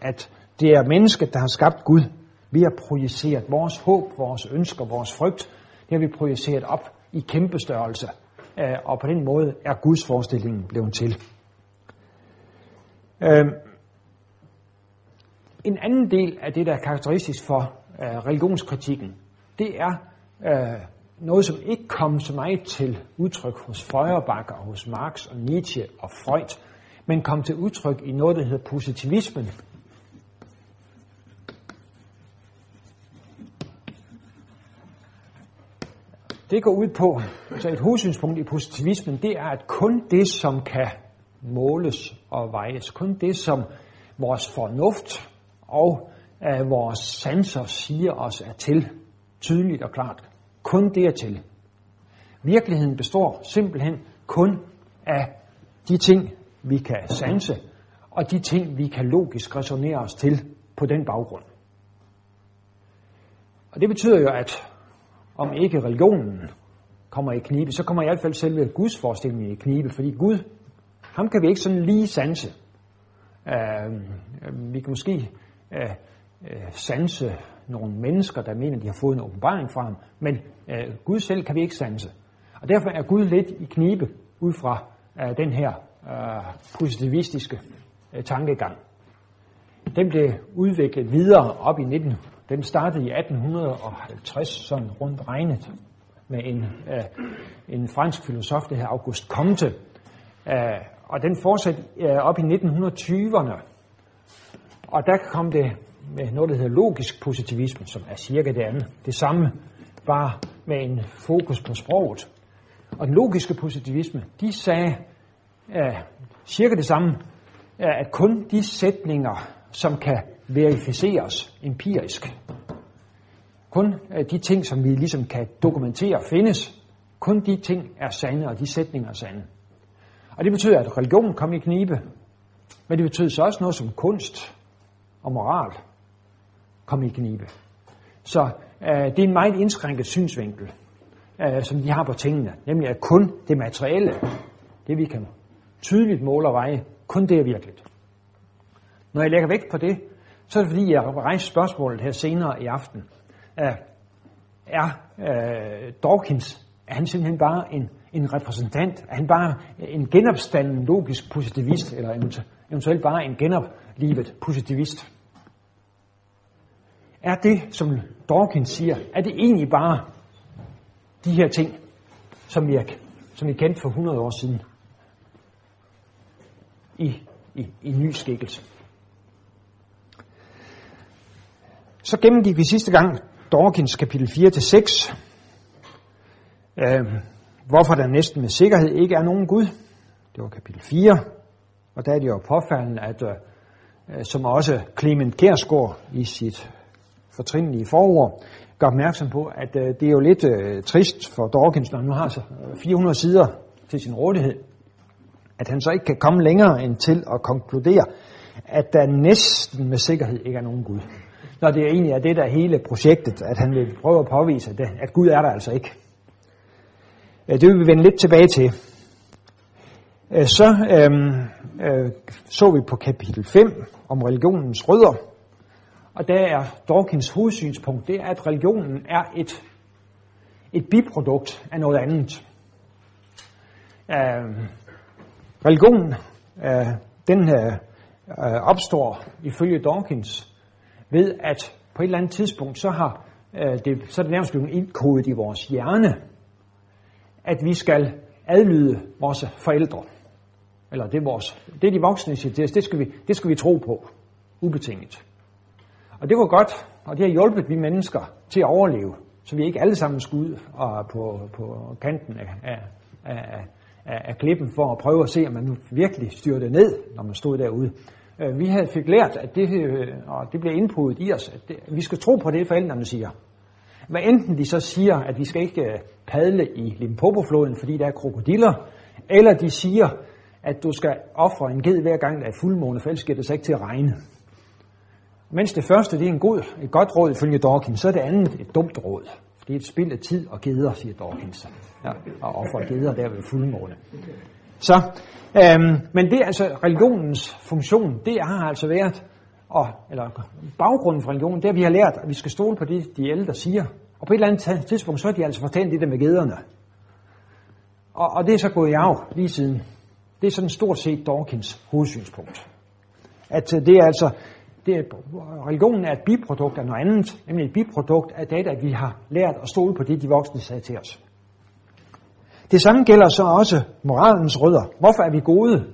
At det er mennesket, der har skabt Gud. Vi har projiceret vores håb, vores ønsker, vores frygt. Det har vi projiceret op i kæmpe størrelse. Øh, og på den måde er Guds forestillingen blevet til. Øh, en anden del af det, der er karakteristisk for øh, religionskritikken, det er noget, som ikke kom så meget til udtryk hos Feuerbach og hos Marx og Nietzsche og Freud, men kom til udtryk i noget, der hedder positivismen. Det går ud på, altså et hovedsynspunkt i positivismen, det er, at kun det, som kan måles og vejes, kun det, som vores fornuft og uh, vores sanser siger os er til, tydeligt og klart, kun det er til. Virkeligheden består simpelthen kun af de ting, vi kan sanse, og de ting, vi kan logisk resonere os til på den baggrund. Og det betyder jo, at om ikke religionen kommer i knibe, så kommer i hvert fald selve Guds forestilling i knibe, fordi Gud, ham kan vi ikke sådan lige sanse. Uh, vi kan måske uh, uh, sanse nogle mennesker, der mener, de har fået en åbenbaring fra ham, men uh, Gud selv kan vi ikke sanse. Og derfor er Gud lidt i knibe ud fra uh, den her uh, positivistiske uh, tankegang. Den blev udviklet videre op i 1900 den startede i 1850, sådan rundt regnet, med en, øh, en fransk filosof, der hedder Auguste Comte. Øh, og den fortsatte øh, op i 1920'erne. Og der kom det med noget, der hedder logisk positivisme, som er cirka det andet. Det samme, bare med en fokus på sproget. Og den logiske positivisme, de sagde, øh, cirka det samme, øh, at kun de sætninger, som kan verificeres empirisk, kun øh, de ting, som vi ligesom kan dokumentere findes, kun de ting er sande, og de sætninger er sande. Og det betyder, at religion kom i knibe, men det betyder så også noget som kunst og moral kom i knibe. Så øh, det er en meget indskrænket synsvinkel, øh, som de har på tingene, nemlig at kun det materielle, det vi kan tydeligt måle og veje, kun det er virkeligt. Når jeg lægger vægt på det, så er det fordi, jeg rejser spørgsmålet her senere i aften. Uh, er uh, Dawkins, er han simpelthen bare en, en repræsentant? Er han bare en genopstanden logisk positivist, eller eventuelt bare en genoplivet positivist? Er det, som Dawkins siger, er det egentlig bare de her ting, som vi, er, som vi kendte for 100 år siden i, i, i ny skikkelse? Så gennemgik vi sidste gang Dawkins kapitel 4-6, øh, hvorfor der næsten med sikkerhed ikke er nogen Gud. Det var kapitel 4, og der er det jo påfaldende, at øh, øh som også Clement Kærsgaard i sit fortrinlige forord gør opmærksom på, at øh, det er jo lidt øh, trist for Dawkins, når han nu har så øh, 400 sider til sin rådighed, at han så ikke kan komme længere end til at konkludere, at der næsten med sikkerhed ikke er nogen Gud. Når det egentlig er det, der er hele projektet, at han vil prøve at påvise, det, at Gud er der altså ikke. Øh, det vil vi vende lidt tilbage til. Øh, så øhm, øh, så vi på kapitel 5 om religionens rødder, og der er Dawkins hovedsynspunkt, det er, at religionen er et, et biprodukt af noget andet. Uh, religionen, øh, den øh, øh opstår ifølge Dawkins ved, at på et eller andet tidspunkt, så, har, øh, det, så er det nærmest blevet indkodet i vores hjerne, at vi skal adlyde vores forældre. Eller det er, vores, det er de voksne siger til os, det skal, vi, det skal vi tro på, ubetinget. Og det var godt, og det har hjulpet vi mennesker til at overleve, så vi ikke alle sammen skulle ud og på, på kanten af, af, af, af, af klippen for at prøve at se, om man nu virkelig styrte ned, når man stod derude. Øh, vi havde fik lært, at det, øh, og det blev indpuddet i os, at det, vi skal tro på det, forældrene siger. Hvad enten de så siger, at vi skal ikke øh, padle i Limpopo-floden, fordi der er krokodiller, eller de siger, at du skal ofre en ged hver gang, der er fuldmåne, for ellers det sig ikke til at regne. Mens det første det er en god, et godt råd ifølge Dawkins, så er det andet et dumt råd. Det er et spild af tid og geder, siger Dawkins. Ja, og offer geder der ved fuldmåne. Så, øhm, men det er altså religionens funktion, det har altså været, og, eller baggrunden for religionen, det er, at vi har lært, at vi skal stole på det, de ældre siger. Og på et eller andet tidspunkt, så har de altså fortalt det der med gederne. Og, og det er så gået i arv lige siden. Det er sådan stort set Dawkins hovedsynspunkt. At øh, det er altså, det er, religionen er et biprodukt af noget andet, nemlig et biprodukt af det, at vi har lært at stole på det, de voksne sagde til os. Det samme gælder så også moralens rødder. Hvorfor er vi gode?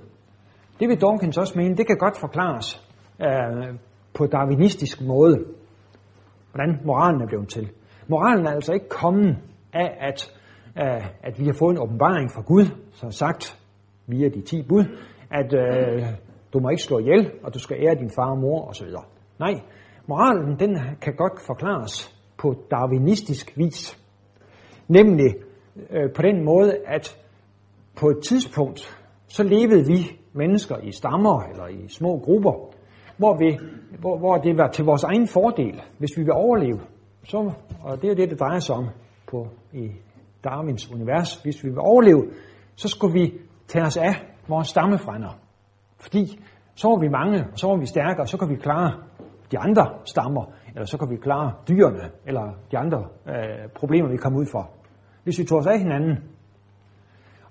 Det vil Dawkins også mene, det kan godt forklares øh, på darwinistisk måde, hvordan moralen er blevet til. Moralen er altså ikke kommet af, at, øh, at vi har fået en åbenbaring fra Gud, som sagt via de ti bud, at øh, du må ikke slå ihjel, og du skal ære din far og mor osv. Nej, moralen den kan godt forklares på darwinistisk vis. Nemlig øh, på den måde, at på et tidspunkt, så levede vi mennesker i stammer eller i små grupper, hvor, vi, hvor, hvor det var til vores egen fordel, hvis vi vil overleve. Så, og det er det, det drejer sig om på, i Darwins univers. Hvis vi vil overleve, så skulle vi tage os af vores stammefrænder. Fordi så var vi mange, og så var vi stærke, og så kan vi klare de andre stammer, eller så kan vi klare dyrene, eller de andre øh, problemer, vi kommer ud for. Hvis vi tog os af hinanden.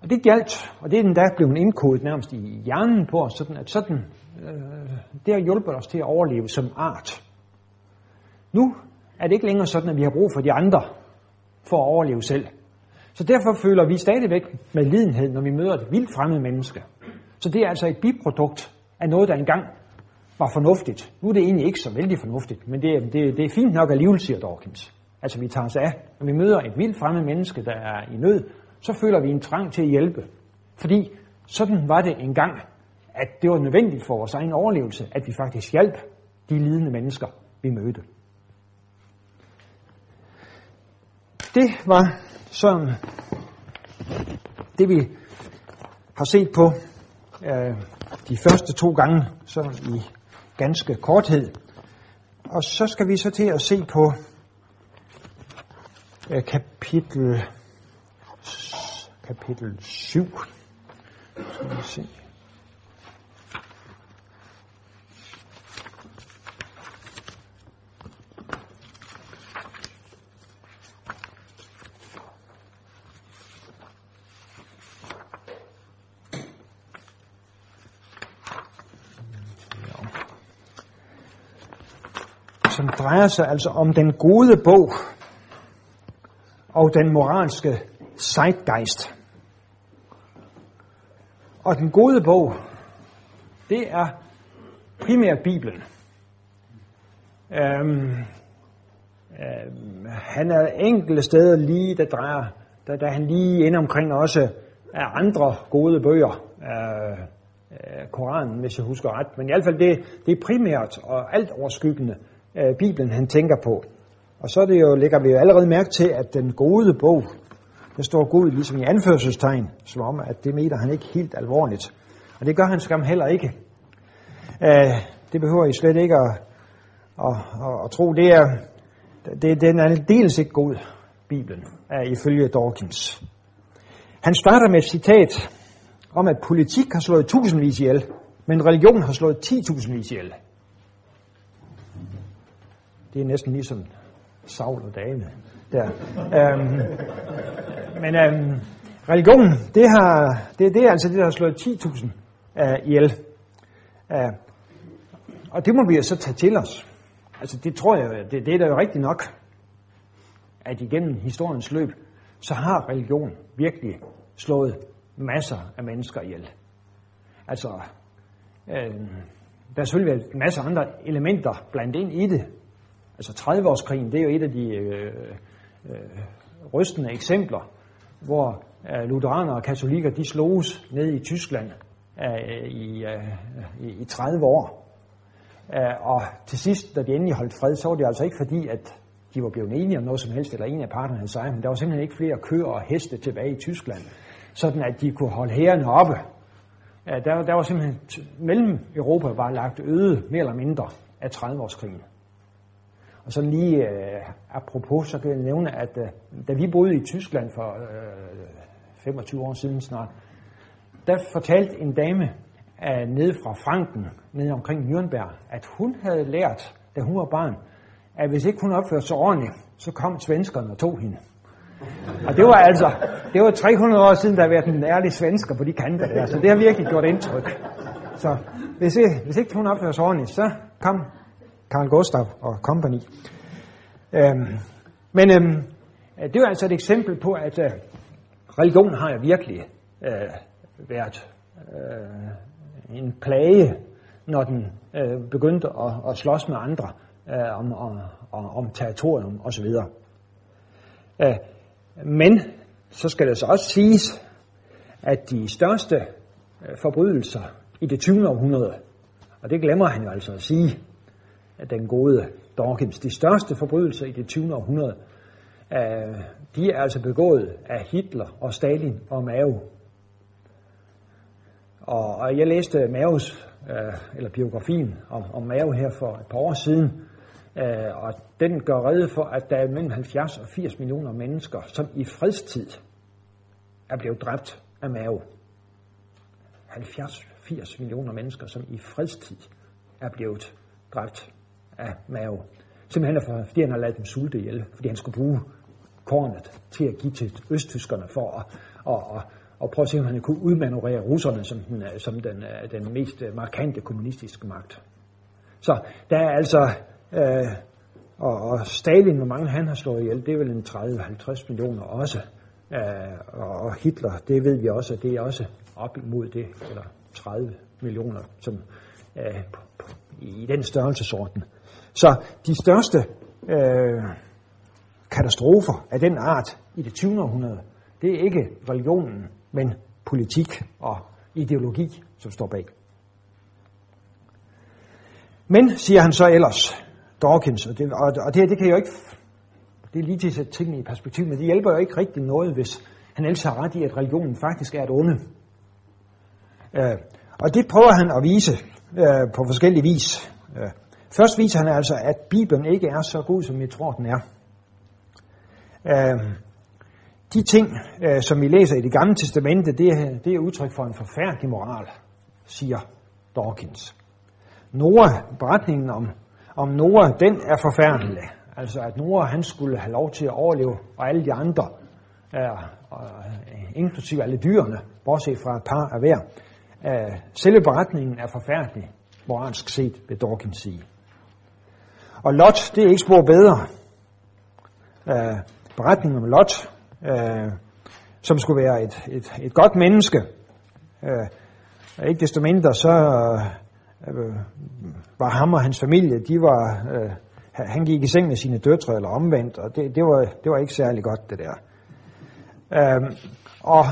Og det galt, og det er den der blevet indkodet nærmest i hjernen på os, sådan at sådan, øh, det har hjulpet os til at overleve som art. Nu er det ikke længere sådan, at vi har brug for de andre for at overleve selv. Så derfor føler vi stadigvæk med lidenhed, når vi møder et vildt fremmed menneske. Så det er altså et biprodukt af noget, der engang var fornuftigt. Nu er det egentlig ikke så vældig fornuftigt, men det er, det, det er fint nok alligevel, siger Dawkins. Altså vi tager os af, når vi møder et vildt fremmed menneske, der er i nød, så føler vi en trang til at hjælpe. Fordi sådan var det engang, at det var nødvendigt for vores egen overlevelse, at vi faktisk hjalp de lidende mennesker, vi mødte. Det var sådan det, vi har set på øh, de første to gange, sådan i ganske korthed. Og så skal vi så til at se på Øh, kapitel, kapitel 7. Så vi se. som drejer sig altså om den gode bog og den moralske zeitgeist. Og den gode bog, det er primært Bibelen. Øhm, øhm, han er enkelte steder lige, der drejer, der, der han lige ind omkring også af andre gode bøger. Øh, øh, Koranen, hvis jeg husker ret. Men i hvert fald, det, det er primært og alt overskyggende øh, Bibelen, han tænker på. Og så er det jo, lægger vi jo allerede mærke til, at den gode bog, der står Gud ligesom i anførselstegn, som om, at det mener han ikke helt alvorligt. Og det gør han skam heller ikke. Øh, det behøver I slet ikke at, at, at, at tro. Det er, det, den er dels ikke god, Bibelen, er ifølge Dawkins. Han starter med et citat om, at politik har slået tusindvis ihjel, men religion har slået ti tusindvis ihjel. Det er næsten ligesom Saul og David der. Øhm, men øhm, religion, det, har, det, det er altså det, der har slået 10.000 uh, øh, ihjel. Uh, og det må vi jo så tage til os. Altså det tror jeg, det, det er da jo rigtigt nok, at igennem historiens løb, så har religion virkelig slået masser af mennesker ihjel. Altså, øh, der er selvfølgelig været masser af andre elementer blandt ind i det, Altså 30-årskrigen, det er jo et af de øh, øh, rystende eksempler, hvor øh, lutheranere og katolikker, de sloges ned i Tyskland øh, i, øh, i, 30 år. Øh, og til sidst, da de endelig holdt fred, så var det altså ikke fordi, at de var blevet enige om noget som helst, eller en af parterne havde sejret, men der var simpelthen ikke flere køer og heste tilbage i Tyskland, sådan at de kunne holde herrene oppe. Øh, der, der var simpelthen, mellem Europa var lagt øde, mere eller mindre, af 30-årskrigen. Og så lige øh, apropos, så kan jeg nævne, at øh, da vi boede i Tyskland for øh, 25 år siden snart, der fortalte en dame øh, nede fra Franken, nede omkring Nürnberg, at hun havde lært, da hun var barn, at hvis ikke hun opførte sig ordentligt, så kom svenskerne og tog hende. Og det var altså, det var 300 år siden, der har været en ærlig svensker på de kanter der, så det har virkelig gjort indtryk. Så hvis, hvis ikke hun opfører sig ordentligt, så kom Karl Gustav og company. Øhm, men øhm, øh, det er altså et eksempel på, at øh, religion har jo virkelig øh, været øh, en plage, når den øh, begyndte at, at slås med andre øh, om, om, om territorium osv. Øh, men så skal det så også siges, at de største øh, forbrydelser i det 20. århundrede, og det glemmer han jo altså at sige, den gode Dawkins, de største forbrydelser i det 20. århundrede, øh, de er altså begået af Hitler og Stalin og Mao. Og, og jeg læste Maos, øh, eller biografien om, om Mao her for et par år siden, øh, og den gør redde for, at der er mellem 70 og 80 millioner mennesker, som i fredstid er blevet dræbt af Mao. 70-80 millioner mennesker, som i fredstid er blevet dræbt af Mao. Simpelthen fordi han har lavet dem sulte ihjel, fordi han skulle bruge kornet til at give til østtyskerne for at, at, at, at prøve at se, om han kunne udmanøvrere russerne som den, øh, som den, øh, den mest øh, markante kommunistiske magt. Så der er altså, øh, og, og Stalin, hvor mange han har slået ihjel, det er vel en 30-50 millioner også. Øh, og Hitler, det ved vi også, det er også op imod det, eller 30 millioner, som øh, i den størrelsesorden. Så de største øh, katastrofer af den art i det 20. århundrede, det er ikke religionen, men politik og ideologi, som står bag. Men, siger han så ellers, Dawkins, og det, og det, det kan jo ikke, det er lige til at sætte tingene i perspektiv, men det hjælper jo ikke rigtig noget, hvis han ellers har ret i, at religionen faktisk er et onde. Øh, og det prøver han at vise øh, på forskellige vis. Øh, først viser han altså, at Bibelen ikke er så god, som vi tror, den er. Øh, de ting, øh, som vi læser i det gamle testamente, det er, det er udtryk for en forfærdelig moral, siger Dawkins. Noah, beretningen om, om Noah, den er forfærdelig. Altså at Noah, han skulle have lov til at overleve, og alle de andre, øh, øh inklusive alle dyrene, bortset fra et par af hver. Øh, selve beretningen er forfærdelig, moralsk set, vil Dawkins sige. Og Lot, det er ikke spor bedre. Øh, beretningen om Lot, øh, som skulle være et, et, et godt menneske, øh, ikke desto mindre, så øh, var ham og hans familie, de var, øh, han gik i seng med sine døtre, eller omvendt, og det, det, var, det var ikke særlig godt, det der. Øh, og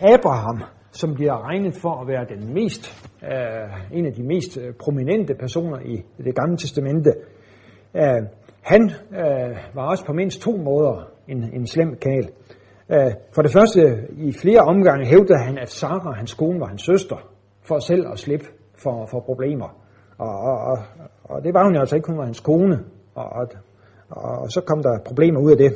Abraham, som bliver regnet for at være den mest, øh, en af de mest øh, prominente personer i det gamle testamente, øh, han øh, var også på mindst to måder en, en slem kal. Øh, for det første, i flere omgange hævdede han, at Sarah, hans kone, var hans søster, for selv at slippe for, for problemer. Og, og, og, og det var hun jo altså ikke, hun var hans kone. Og, og, og så kom der problemer ud af det.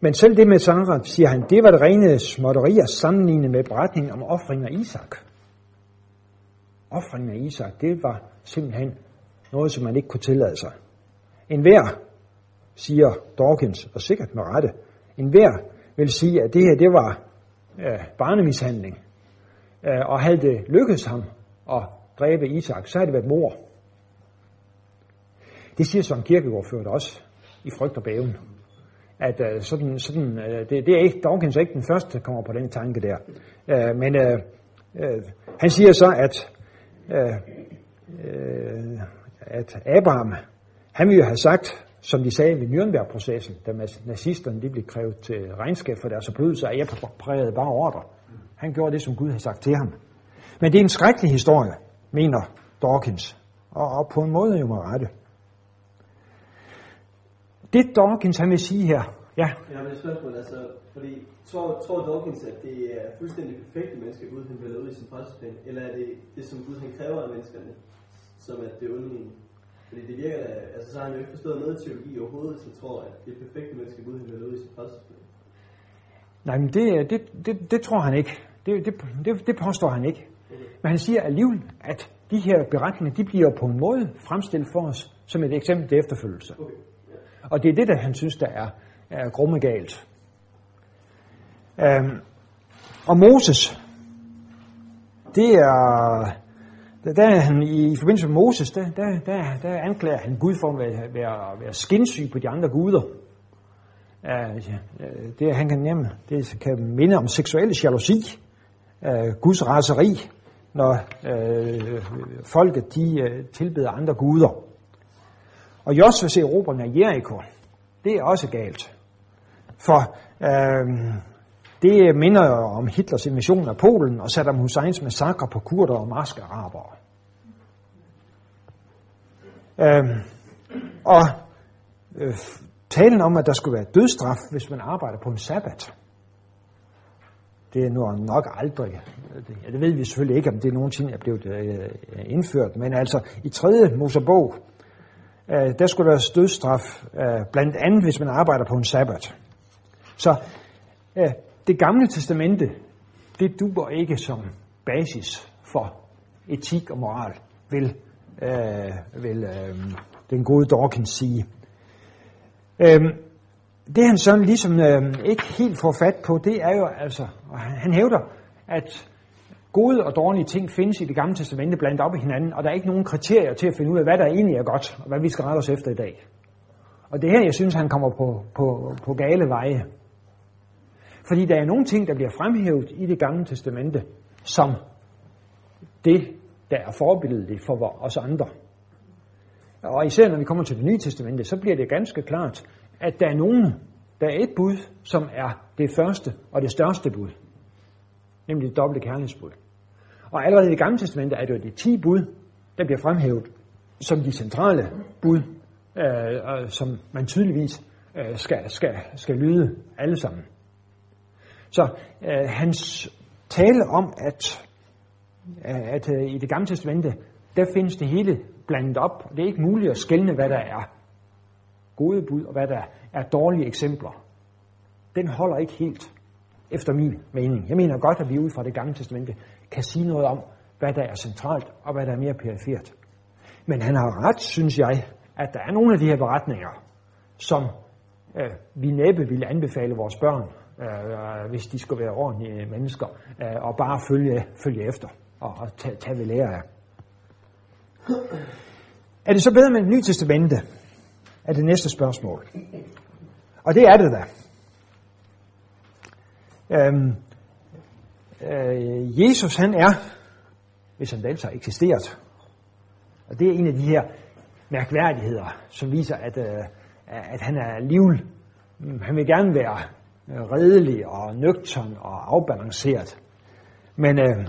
Men selv det med Sarah, siger han, det var det rene småtterier sammenlignet med beretningen om offringen af Isak. Offringen af Isak, det var simpelthen noget, som man ikke kunne tillade sig. En hver, siger Dawkins, og sikkert med rette, en hver vil sige, at det her, det var øh, barnemishandling. Øh, og havde det lykkedes ham at dræbe Isak, så havde det været mor. Det siger Søren Kierkegaard ført også i frygt og bæven at øh, sådan, sådan, øh, det, det er ikke, Dawkins er ikke den første, der kommer på den tanke der. Øh, men øh, øh, han siger så, at, øh, øh, at Abraham, han ville have sagt, som de sagde ved Nürnberg-processen, da nazisterne de blev krævet til regnskab for deres forbrydelser, at jeg prægede bare ordre. Han gjorde det, som Gud havde sagt til ham. Men det er en skrækkelig historie, mener Dawkins. Og, og på en måde jo med rette. Det Dawkins han vil sige her, ja. Jeg har et spørgsmål, altså, fordi tror, tror Dawkins, at det er fuldstændig perfekte mennesker, Gud han vælger ud i sin frelsesplan, eller er det det, som Gud han kræver af menneskerne, som er det onde Fordi det virker altså så har han jo ikke forstået noget teologi overhovedet, så tror at det perfekte menneske Gud, vil ud i sin frelsesplan. Nej, men det, det, det, det tror han ikke. Det, det, det, det påstår han ikke. Men han siger alligevel, at de her beretninger, de bliver på en måde fremstillet for os som et eksempel til efterfølgelse. Okay. Og det er det, der han synes, der er, er grumme galt. Øhm, og Moses, det er, der, der er han i, i forbindelse med Moses, der, der, der, der anklager han Gud for at være, være, være skinsyg på de andre guder. Uh, det, han kan nemme, det kan minde om seksuel jalousi, uh, Guds raseri, når uh, folket de uh, tilbeder andre guder. Og Josvas erobring af Jericho, det er også galt. For uh, det minder om Hitlers invasion af Polen og Saddam Husseins massakre på kurder og marske Øh, og øh, talen om, at der skulle være dødstraf, hvis man arbejder på en sabbat, det er nu nok aldrig, ja, det ved vi selvfølgelig ikke, om det nogensinde er blevet øh, indført, men altså i 3. Mosebog, øh, der skulle der være dødstraf, øh, blandt andet hvis man arbejder på en sabbat. Så øh, det gamle testamente, det duer ikke som basis for etik og moral, vil, øh, vil øh, den gode Dawkins sige. Øh, det han sådan ligesom øh, ikke helt får fat på, det er jo altså, og han, han hævder, at gode og dårlige ting findes i det gamle testamente blandt op i hinanden, og der er ikke nogen kriterier til at finde ud af, hvad der egentlig er godt, og hvad vi skal rette os efter i dag. Og det her, jeg synes, han kommer på, på, på gale veje. Fordi der er nogle ting, der bliver fremhævet i det gamle testamente, som det, der er forbilledet for os andre. Og især når vi kommer til det nye testamente, så bliver det ganske klart, at der er nogen, der er et bud, som er det første og det største bud. Nemlig det dobbelte kærlighedsbud. Og allerede i det gamle testamente er det jo de ti bud, der bliver fremhævet som de centrale bud, øh, som man tydeligvis øh, skal, skal, skal lyde alle sammen. Så øh, hans tale om, at, at øh, i det gamle testamente, der findes det hele blandet op. Det er ikke muligt at skelne, hvad der er gode bud, og hvad der er dårlige eksempler. Den holder ikke helt, efter min mening. Jeg mener godt, at vi ud fra det gamle testamente kan sige noget om, hvad der er centralt, og hvad der er mere perifert. Men han har ret, synes jeg, at der er nogle af de her beretninger, som øh, vi næppe ville anbefale vores børn, øh, hvis de skulle være ordentlige mennesker, øh, og bare følge, følge efter og, og tage, tage ved lære af. Er det så bedre med det nye testamente? Er det næste spørgsmål. Og det er det da. Øhm, øh, Jesus han er, hvis han altså har eksisteret, og det er en af de her mærkværdigheder, som viser, at, øh, at han er livl. Han vil gerne være redelig og nøgtern og afbalanceret. Men øh,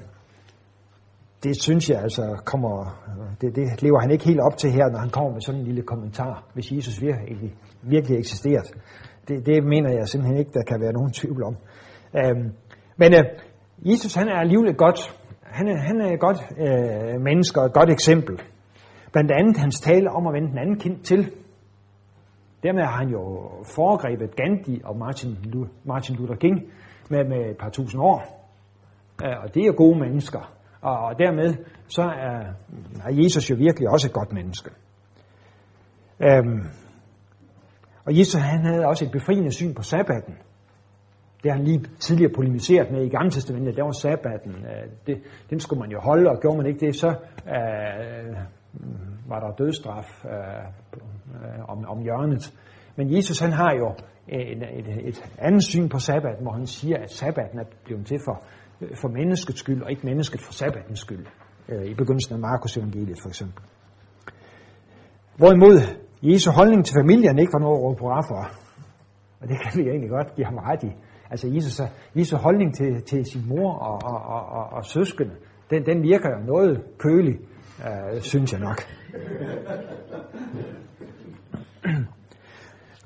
det synes jeg altså kommer, det, det lever han ikke helt op til her, når han kommer med sådan en lille kommentar, hvis Jesus virkelig, virkelig eksisteret. Det, det mener jeg simpelthen ikke, der kan være nogen tvivl om. Øhm, men øh, Jesus han er alligevel godt, han er, han er et godt øh, menneske og et godt eksempel. Blandt andet hans tale om at vende den anden kind til. Dermed har han jo foregrebet Gandhi og Martin, Martin Luther King med, med et par tusind år. Øh, og det er gode mennesker. Og dermed så er, er Jesus jo virkelig også et godt menneske. Øhm, og Jesus han havde også et befriende syn på sabbaten. Det har han lige tidligere polemiseret med i Gamle Testamentet. Der var sabbaten. Øh, det, den skulle man jo holde, og gjorde man ikke det, så øh, var der dødstraf øh, øh, om, om hjørnet. Men Jesus han har jo et, et, et andet syn på sabbaten, hvor han siger, at sabbaten er blevet til for Øh, for menneskets skyld, og ikke mennesket for sabbatens skyld. Øh, I begyndelsen af Markus evangeliet for eksempel. Hvorimod Jesu holdning til familien ikke var noget at råbe på for. Og det kan vi egentlig godt give ham ret i. Altså Jesus, Jesu holdning til, til sin mor og, og, og, og, og søskende, den, den virker jo noget kølig, øh, synes jeg nok.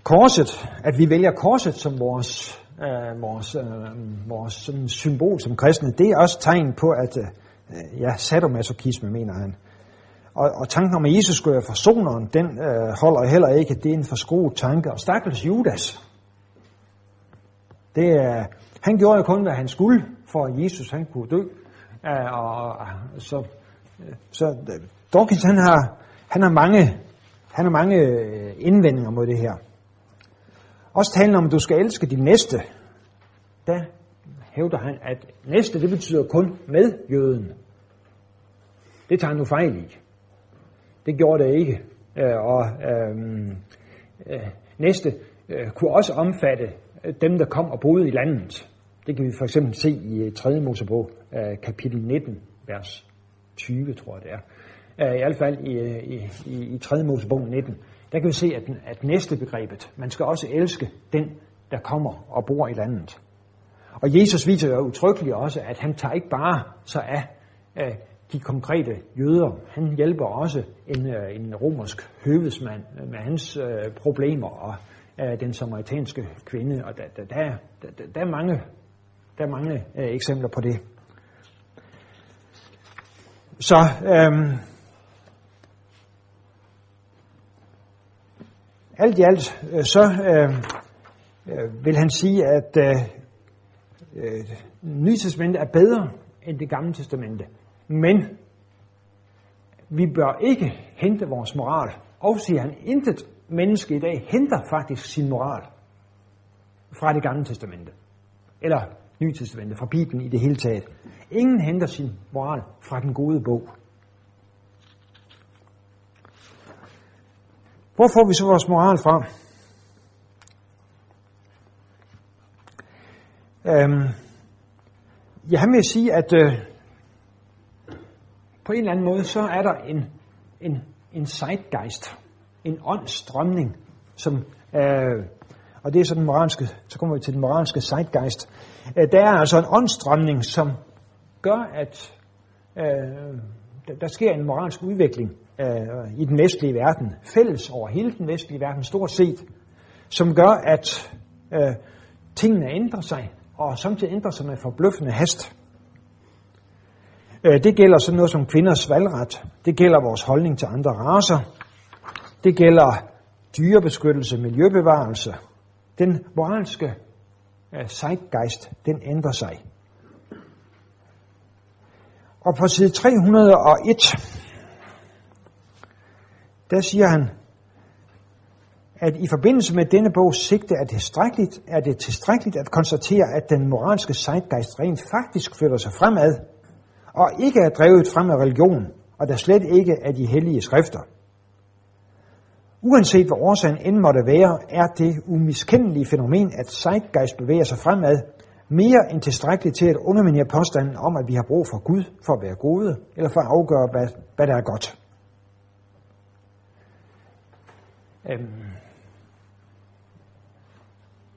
Korset, at vi vælger korset som vores øh, vores, øh, vores sådan symbol som kristne, det er også tegn på, at øh, ja, sadomasochisme, mener han. og, og tanken om, at Jesus skulle være forsoneren, den øh, holder heller ikke. Det er en forskruet tanke. Og stakkels Judas. Det, øh, han gjorde jo kun, hvad han skulle, for at Jesus han kunne dø. Øh, og, og, så øh, så øh, Dawkins han har, han har mange, han har mange øh, indvendinger mod det her. Også talen om, at du skal elske din næste. Der hævder han, at næste det betyder kun med jøden. Det tager han nu fejl i. Det gjorde det ikke. Øh, og øh, øh, næste øh, kunne også omfatte øh, dem, der kom og boede i landet. Det kan vi for eksempel se i øh, 3. Mosebog, kapitel 19, vers 20, tror jeg det er. I hvert fald i, i, i, i 3. Mosebog 19. Der kan vi se, at, at næste begrebet, man skal også elske den, der kommer og bor i landet. Og Jesus viser jo utryggeligt også, at han tager ikke bare så af, af de konkrete jøder. Han hjælper også en, øh, en romersk høvesmand med hans øh, problemer og øh, den samaritanske kvinde. Og der, der, der, der, der er mange, der er mange øh, eksempler på det. Så øh, alt i alt, øh, så øh, øh vil han sige, at øh, øh Nye Testamente er bedre end det gamle testamente. Men vi bør ikke hente vores moral. Og siger han, intet menneske i dag henter faktisk sin moral fra det gamle testamente. Eller Nye Testamente, fra Bibelen i det hele taget. Ingen henter sin moral fra den gode bog. Hvor får vi så vores moral fra? Øhm, ja, han vil sige, at øh, på en eller anden måde, så er der en, en, en zeitgeist, en åndsstrømning, som, øh, og det er så den moralske, så kommer vi til den moralske zeitgeist. Øh, der er altså en åndsstrømning, som gør, at øh, der, der sker en moralsk udvikling øh, i den vestlige verden, fælles over hele den vestlige verden stort set, som gør, at øh, tingene ændrer sig, og samtidig ændrer sig med forbløffende hast. Øh, det gælder sådan noget som kvinders valgret. Det gælder vores holdning til andre raser. Det gælder dyrebeskyttelse, miljøbevarelse. Den moralske øh, zeitgeist, den ændrer sig. Og på side 301, der siger han, at i forbindelse med denne bog sigte er det, tilstrækkeligt, er det tilstrækkeligt at konstatere, at den moralske zeitgeist rent faktisk flytter sig fremad, og ikke er drevet frem af religion, og der slet ikke af de hellige skrifter. Uanset hvad årsagen end måtte være, er det umiskendelige fænomen, at zeitgeist bevæger sig fremad, mere end tilstrækkeligt til at underminere påstanden om, at vi har brug for Gud for at være gode, eller for at afgøre, hvad, hvad der er godt. Øhm.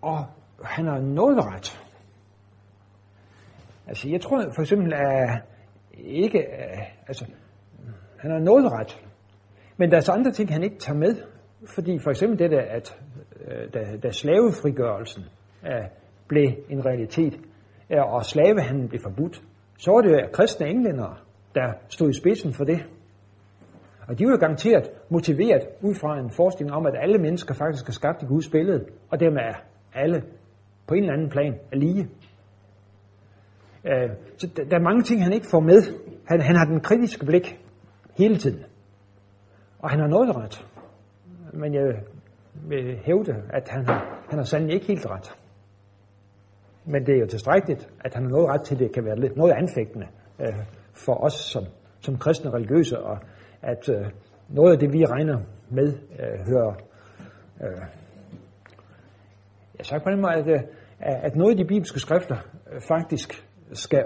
Og han har noget ret. Altså, jeg tror for eksempel, at ikke, øh, altså, han har noget ret. Men der er så andre ting, han ikke tager med. Fordi for eksempel det der, at øh, da, da slavefrigørelsen uh, blev en realitet, uh, og slavehandlen blev forbudt, så var det jo kristne englænder, der stod i spidsen for det. Og de var garanteret motiveret ud fra en forestilling om, at alle mennesker faktisk er skabt i Guds billede, og dermed er alle på en eller anden plan er lige. Øh, så der er mange ting, han ikke får med. Han, han har den kritiske blik hele tiden. Og han har noget ret. Men jeg vil hævde, at han har, han har sandelig ikke helt ret. Men det er jo tilstrækkeligt, at han har noget ret til, at det kan være lidt noget anfægtende øh, for os som, som kristne religiøse, og at øh, noget af det, vi regner med, øh, hører øh, jeg sagt på den måde, at, øh, at noget af de bibelske skrifter øh, faktisk skal,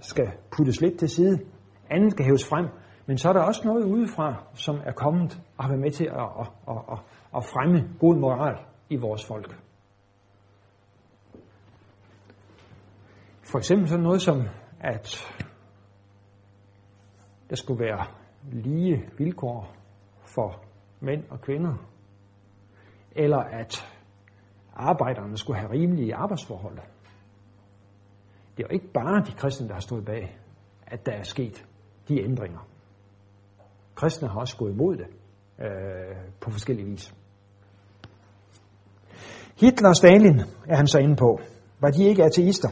skal puttes lidt til side. Andet skal hæves frem. Men så er der også noget udefra, som er kommet og har været med til at, at, at, at, at fremme god moral i vores folk. For eksempel sådan noget som, at der skulle være lige vilkår for mænd og kvinder. Eller at arbejderne skulle have rimelige arbejdsforhold. Det er jo ikke bare de kristne, der har stået bag, at der er sket de ændringer. kristne har også gået imod det øh, på forskellige vis. Hitler og Stalin er han så inde på. Var de ikke ateister?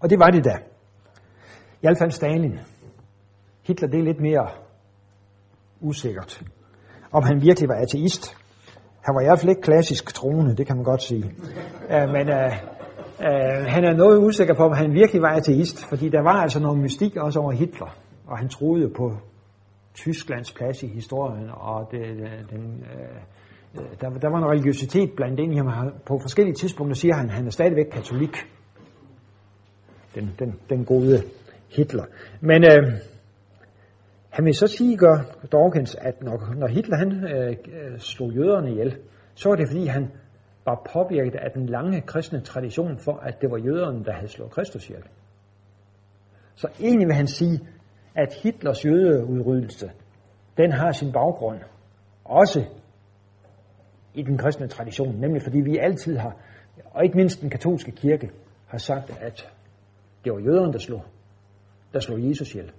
Og det var det da. I hvert fald Stalin. Hitler det er lidt mere usikkert. Om han virkelig var ateist. Han var i hvert fald ikke klassisk troende, det kan man godt sige. Uh, men uh, uh, han er noget usikker på, om han virkelig var ateist, fordi der var altså noget mystik også over Hitler. Og han troede på Tysklands plads i historien, og det, øh, den, uh, der, der var en religiøsitet blandt ind i ham. På forskellige tidspunkter siger han, at han er stadigvæk katolik. Den, den, den gode Hitler. Men øh, han vil så sige, gør Dawkins, at når, når Hitler han øh, slog jøderne ihjel, så var det fordi han var påvirket af den lange kristne tradition for, at det var jøderne, der havde slået Kristus ihjel. Så egentlig vil han sige, at Hitlers jødeudryddelse, den har sin baggrund også i den kristne tradition, nemlig fordi vi altid har, og ikke mindst den katolske kirke, har sagt, at det var jøderne, der slog, der slog Jesus ihjel.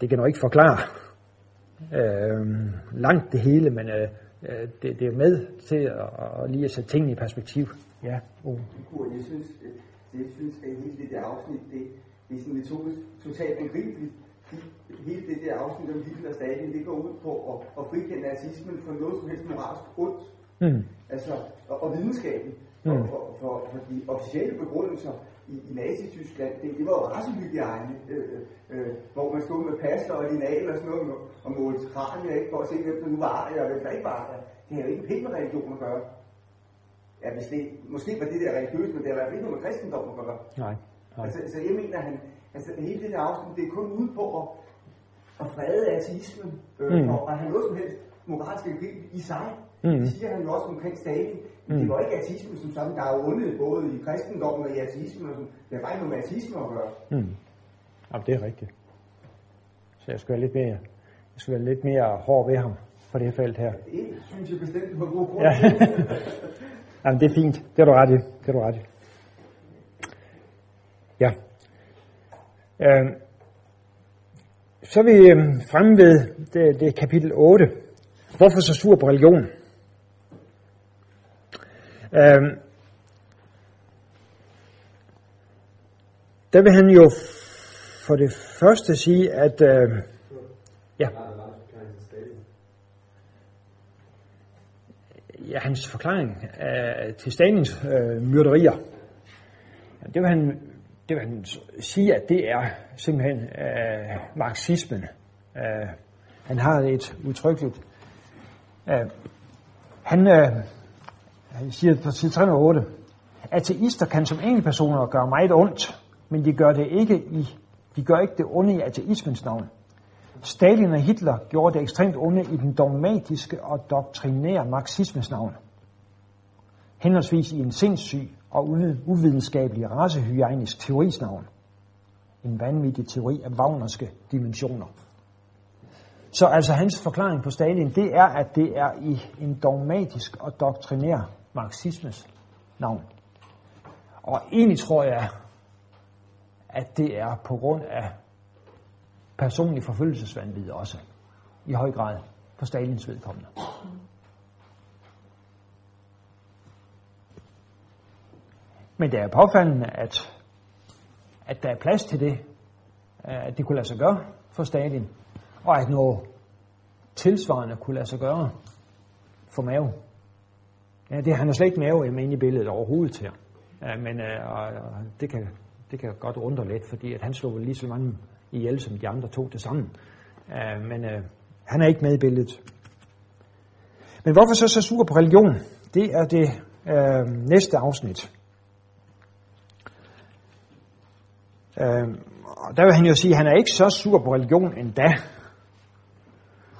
Det kan nok ikke forklare øh, langt det hele, men øh, det, det er med til at, at lige at sætte tingene i perspektiv. Ja, oh. Jeg synes, jeg synes, at hele det der afsnit, det, det er sådan lidt totalt angribeligt. Hele det der afsnit om Hitler og Stalin, det går ud på at, at frikende nazismen for noget som helst moralsk ondt. Mm. Altså, og, og videnskaben. For, mm. for, for, for de officielle begrundelser i, i Nazi-Tyskland, det, det var jo racehygiejne, øh, øh, hvor man stod med passer og linal og sådan noget, og målte kranier, ikke, for at se, hvem der nu var det, og hvem der ikke var det. Det har jo ikke pænt med religion at gøre. Ja, hvis det, måske var det der religiøst, men det har i hvert fald ikke noget med kristendom at gøre. Nej. nej. Altså, så jeg mener, han, altså hele det der afsnit, det er kun ude på at, at frede ateismen, øh, mm. og at have noget som helst moralsk i sig. Mm. Det siger han jo også omkring Stalin. Mm. Det var ikke ateismen som sådan, der er ondet både i kristendommen og i ateismen. Og sådan. Det bare ikke noget med ateisme at gøre. Mm. Jamen, det er rigtigt. Så jeg skal være lidt mere, jeg skal være lidt mere hård ved ham på det felt her. Det synes jeg bestemt på god grund. Ja. Jamen, det er fint. Det er du ret i. Det er du ret i. Ja. Øhm, så er vi øhm, fremme ved det, det er kapitel 8. Hvorfor så sur på religion? Øhm, der vil han jo for det første sige, at øh, ja, ja, hans forklaring af, til Stalins øh, myrderier, det vil, han, det vil han sige, at det er simpelthen øh, marxismen. Øh, han har et udtrykkeligt. Øh, han, øh, han siger på side 308, ateister kan som enkeltpersoner gøre meget ondt, men de gør det ikke i de gør ikke det onde i ateismens navn. Stalin og Hitler gjorde det ekstremt onde i den dogmatiske og doktrinære marxismens navn. Henholdsvis i en sindssyg og uvidenskabelig racehygienisk teoris navn. En vanvittig teori af Wagnerske dimensioner. Så altså hans forklaring på Stalin, det er, at det er i en dogmatisk og doktrinær marxismes navn. Og egentlig tror jeg, at det er på grund af personlig forfølgelsesvandvid også, i høj grad for Stalins vedkommende. Men det er påfaldende, at, at der er plads til det, øh, at det kunne lade sig gøre for Stalin, og at noget tilsvarende kunne lade sig gøre for Mao. Ja, det, han har slet ikke Mao med i billedet overhovedet her. Ja, men øh, og, og det, kan, det kan godt undre lidt, fordi at han slog lige så mange ihjel, som de andre to til sammen. Ja, men øh, han er ikke med i billedet. Men hvorfor så så sur på religion? Det er det øh, næste afsnit. Øh, og der vil han jo sige, at han er ikke så sur på religion endda.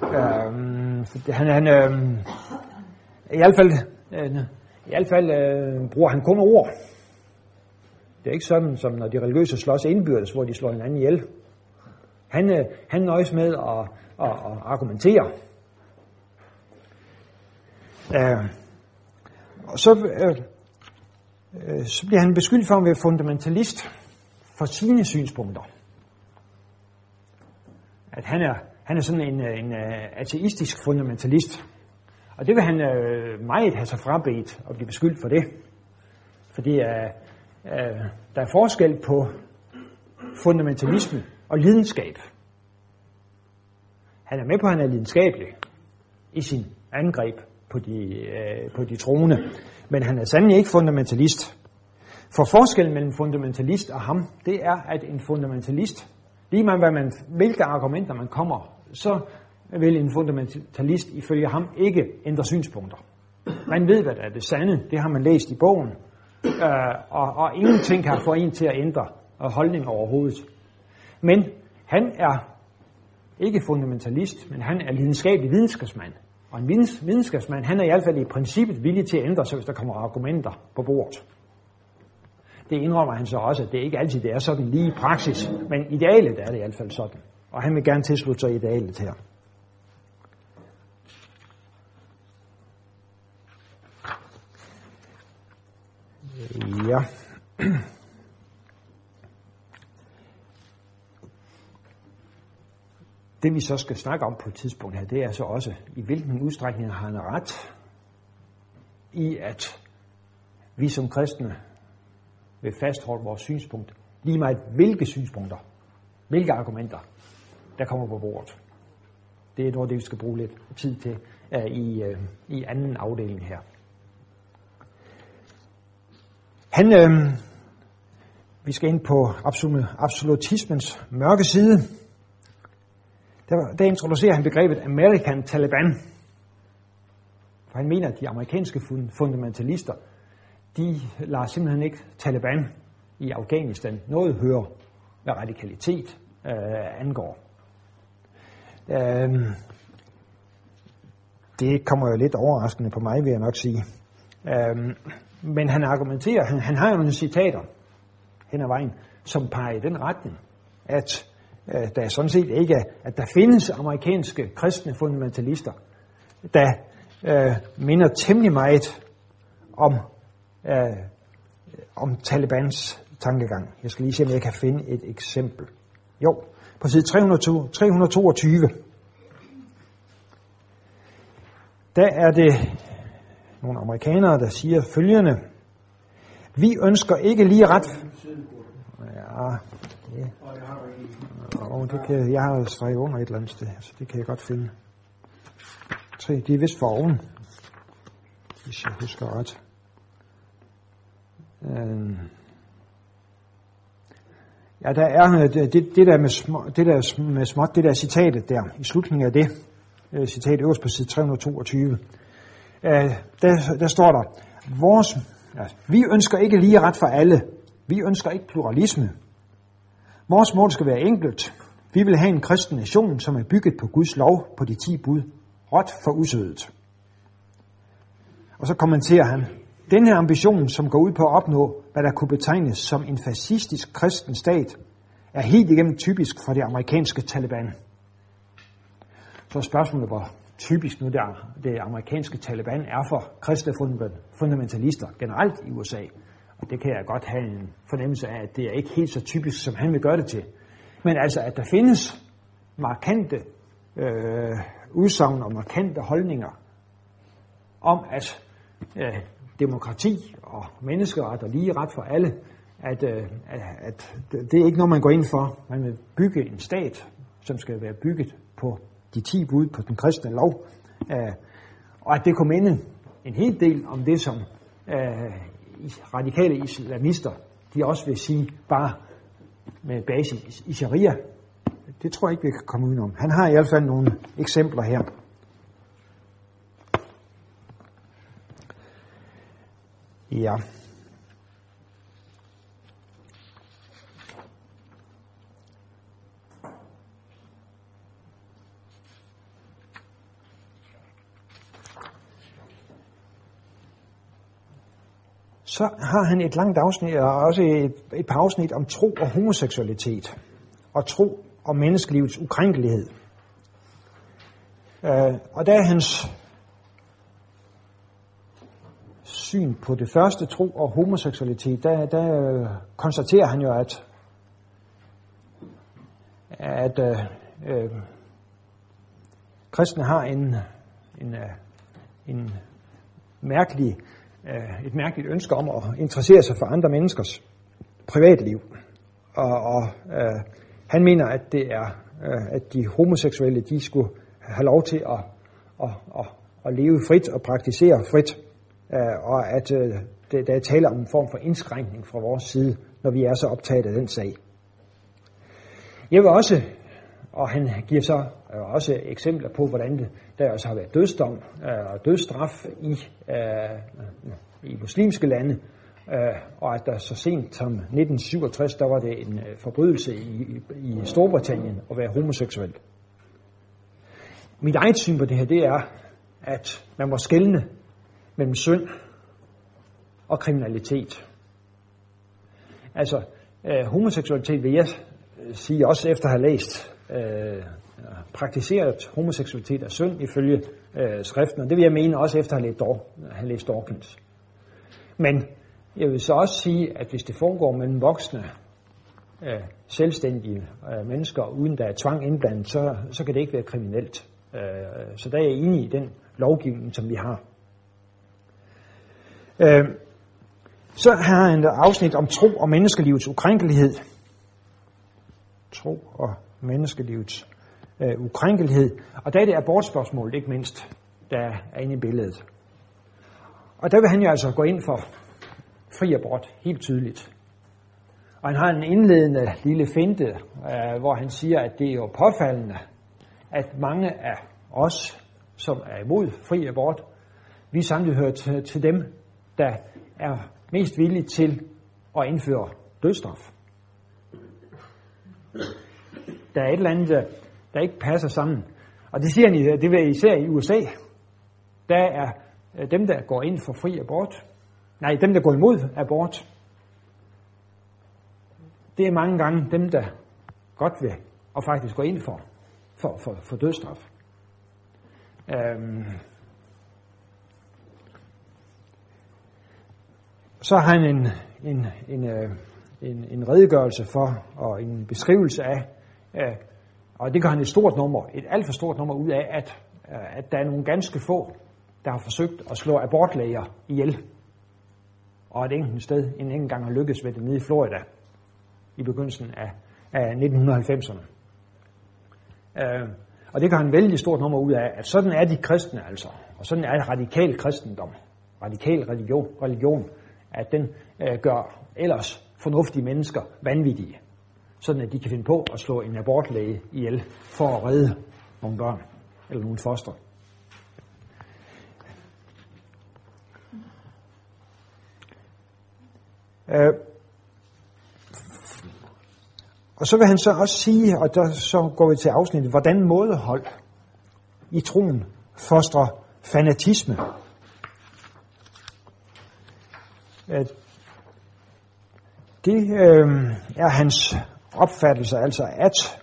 Øh, han, han øh, i hvert fald, Øh, i hvert fald øh, bruger han kun ord. Det er ikke sådan, som når de religiøse slås indbyrdes, hvor de slår hinanden ihjel. Han, øh, han nøjes med at, at, at argumentere. Uh, og så, øh, øh, så bliver han beskyldt for at være fundamentalist for sine synspunkter. at han er, han er sådan en, øh, en ateistisk fundamentalist. Og det vil han øh, meget have sig frabedt og blive beskyldt for det. Fordi øh, øh, der er forskel på fundamentalisme og lidenskab. Han er med på, at han er lidenskabelig i sin angreb på de, øh, på de troende. Men han er sandelig ikke fundamentalist. For forskellen mellem fundamentalist og ham, det er, at en fundamentalist, lige meget hvad man, hvilke argumenter man kommer, så vil en fundamentalist ifølge ham ikke ændre synspunkter. Man ved, hvad der er det sande, det har man læst i bogen, øh, og, og ingenting kan få en til at ændre holdning overhovedet. Men han er ikke fundamentalist, men han er lidenskabelig videnskabsmand. Og en videnskabsmand, han er i hvert fald i princippet villig til at ændre sig, hvis der kommer argumenter på bordet. Det indrømmer han så også, at det ikke altid det er sådan lige i praksis, men idealet er det i hvert fald sådan. Og han vil gerne tilslutte sig idealet her. Ja. Det vi så skal snakke om på et tidspunkt her, det er så også, i hvilken udstrækning har han ret i, at vi som kristne vil fastholde vores synspunkt, lige meget hvilke synspunkter, hvilke argumenter, der kommer på bordet. Det er noget, det vi skal bruge lidt tid til uh, i, uh, i anden afdeling her. Han, øh, vi skal ind på absolutismens mørke side. Der, der introducerer han begrebet American Taliban. For han mener, at de amerikanske fundamentalister, de lader simpelthen ikke Taliban i Afghanistan noget høre, hvad radikalitet øh, angår. Øh, det kommer jo lidt overraskende på mig, vil jeg nok sige. Øh, men han argumenterer, han, han har jo nogle citater hen ad vejen, som peger i den retning, at øh, der sådan set ikke er, at der findes amerikanske kristne fundamentalister, der øh, minder temmelig meget om, øh, om Talibans tankegang. Jeg skal lige se, om jeg kan finde et eksempel. Jo, på side 322, 322, der er det nogle amerikanere, der siger følgende. Vi ønsker ikke lige ret... Ja, det, og det kan, jeg har altså strækket under et eller andet sted, så det kan jeg godt finde. Tre, de er vist for oven, hvis jeg husker ret. Øhm. Ja, der er øh, det, det, der med små, det der med småt, det der citatet der, i slutningen af det, øh, citat øverst på side 322, øh, der, der står der, vores, ja, vi ønsker ikke lige ret for alle. Vi ønsker ikke pluralisme. Vores mål skal være enkelt. Vi vil have en kristen nation, som er bygget på Guds lov på de ti bud. Råt for usødet. Og så kommenterer han, den her ambition, som går ud på at opnå, hvad der kunne betegnes som en fascistisk kristen stat, er helt igennem typisk for det amerikanske Taliban. Så spørgsmålet, var, typisk nu der, det amerikanske Taliban er for kristne fundamentalister generelt i USA. Og det kan jeg godt have en fornemmelse af, at det er ikke helt så typisk, som han vil gøre det til. Men altså, at der findes markante øh, udsagn og markante holdninger om, at øh, demokrati og menneskeret og lige ret for alle, at, øh, at det er ikke noget, man går ind for. Man vil bygge en stat, som skal være bygget på de ti bud på den kristne lov, øh, og at det kunne minde en hel del om det, som øh, radikale islamister, de også vil sige, bare med basis i sharia. Det tror jeg ikke, vi kan komme udenom. Han har i hvert fald nogle eksempler her. Ja. Så har han et langt afsnit, og også et, et par afsnit om tro og homoseksualitet, og tro og menneskelivets ukrænkelighed. Øh, og der er hans syn på det første, tro og homoseksualitet, der, der øh, konstaterer han jo, at, at øh, øh, kristne har en, en, øh, en mærkelig, øh, Øh, et mærkeligt ønske om at interessere sig for andre menneskers privatliv. Og, og øh, han mener, at det er, øh, at de homoseksuelle, de skulle have lov til at, at, at, at leve frit og praktisere frit, øh, og at øh, det, der er tale om en form for indskrænkning fra vores side, når vi er så optaget af den sag. Jeg vil også, og han giver så også eksempler på, hvordan det, der også har været dødsdom øh, og dødsstraf i, øh, i muslimske lande, øh, og at der så sent som 1967, der var det en øh, forbrydelse i, i Storbritannien at være homoseksuel. Mit eget syn på det her, det er, at man må skelne mellem synd og kriminalitet. Altså, øh, homoseksualitet vil jeg øh, sige, også efter at have læst, øh, Øh, praktiseret homoseksualitet er synd ifølge øh, skriften, og det vil jeg mene også efter at have læst, Dor- have læst Dawkins. Men jeg vil så også sige, at hvis det foregår mellem voksne, øh, selvstændige øh, mennesker, uden der er tvang indblandet, så, så kan det ikke være kriminelt. Øh, så der er jeg enig i den lovgivning, som vi har. Øh, så har han et afsnit om tro og menneskelivets ukrænkelighed. Tro og menneskelivets øh, ukrænkelighed. Og der er det abortspørgsmålet, ikke mindst, der er inde i billedet. Og der vil han jo altså gå ind for fri abort, helt tydeligt. Og han har en indledende lille finte, øh, hvor han siger, at det er jo påfaldende, at mange af os, som er imod fri abort, vi samtidig hører til, til dem, der er mest villige til at indføre dødsstraf. Der er et eller andet, der ikke passer sammen. Og det siger han, det vil især i USA. Der er øh, dem, der går ind for fri abort. Nej, dem, der går imod abort. Det er mange gange dem, der godt vil og faktisk går ind for, for, for, for dødsstraf. Øhm. Så har han en, en, en, øh, en, en redegørelse for og en beskrivelse af, af og det gør han et stort nummer, et alt for stort nummer ud af, at, øh, at der er nogle ganske få, der har forsøgt at slå abortlæger ihjel. Og et enkelt sted en enkelt gang har lykkes ved det nede i Florida i begyndelsen af, af 1990'erne. Øh, og det gør han vældig stort nummer ud af, at sådan er de kristne altså, og sådan er radikal kristendom, radikal religion, religion at den øh, gør ellers fornuftige mennesker vanvittige sådan at de kan finde på at slå en abortlæge ihjel for at redde nogle børn eller nogle foster. Øh, og så vil han så også sige, og der så går vi til afsnittet, hvordan mådehold i troen fostrer fanatisme. At det øh, er hans opfattelse, altså at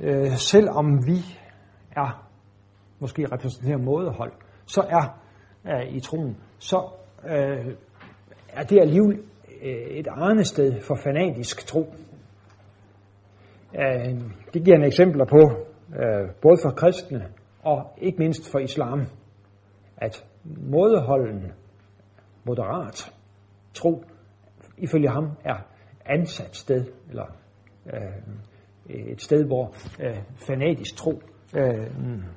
øh, selvom vi er måske repræsenterer mådehold, så er øh, i troen, så øh, er det alligevel øh, et arnested for fanatisk tro. Øh, det giver en eksempler på, øh, både for kristne og ikke mindst for islam, at mådeholden, moderat tro, ifølge ham er ansat sted, eller øh, et sted, hvor øh, fanatisk tro, øh,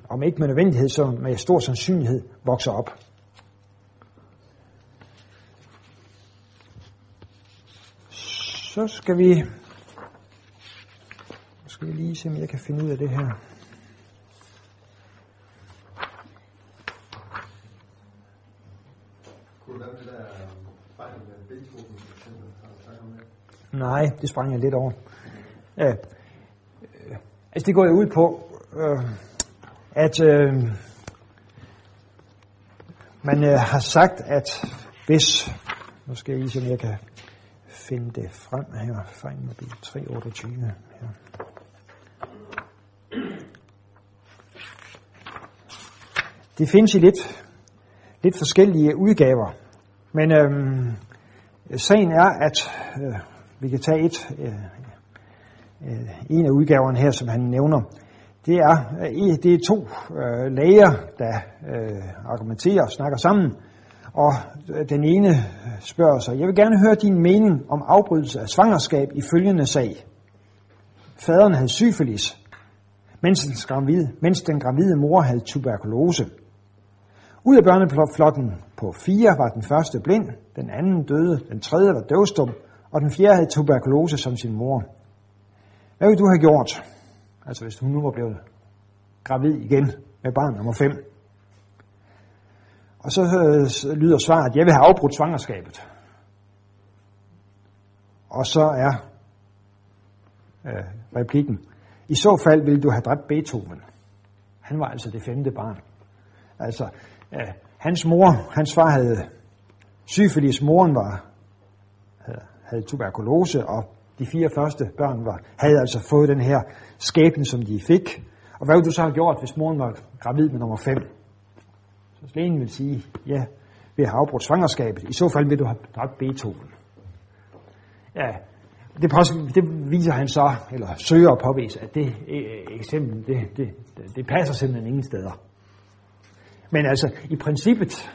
om ikke med nødvendighed, så med stor sandsynlighed vokser op. Så skal vi, skal vi lige se, om jeg kan finde ud af det her. Nej, det sprang jeg lidt over. Øh, øh, altså det går jeg ud på, øh, at øh, man øh, har sagt, at hvis, nu skal jeg lige se, om jeg kan finde det frem her, Fejlmobil 328 her. Det findes i lidt, lidt forskellige udgaver, men øh, sagen er, at øh, vi kan tage et, øh, øh, en af udgaverne her, som han nævner, det er, øh, det er to øh, læger, der øh, argumenterer og snakker sammen, og øh, den ene spørger sig, jeg vil gerne høre din mening om afbrydelse af svangerskab i følgende sag. Faderen havde syfilis, mens den, gravide, mens den gravide mor havde tuberkulose. Ud af børneflokken på fire var den første blind, den anden døde, den tredje var døvstum, og den fjerde havde tuberkulose som sin mor. Hvad ville du have gjort, altså hvis hun nu var blevet gravid igen med barn nummer 5? Og så øh, lyder svaret, jeg vil have afbrudt svangerskabet. Og så er øh, replikken, i så fald ville du have dræbt Beethoven. Han var altså det femte barn. Altså, øh, hans mor, hans far havde syfilis, moren var, havde, tuberkulose, og de fire første børn var, havde altså fået den her skæbne, som de fik. Og hvad ville du så have gjort, hvis moren var gravid med nummer 5? Så lægen vil sige, ja, vi har afbrudt svangerskabet. I så fald vil du have dræbt Beethoven. Ja, det, det viser han så, eller søger at påvise, at det øh, eksempel, det, det, det passer simpelthen ingen steder. Men altså, i princippet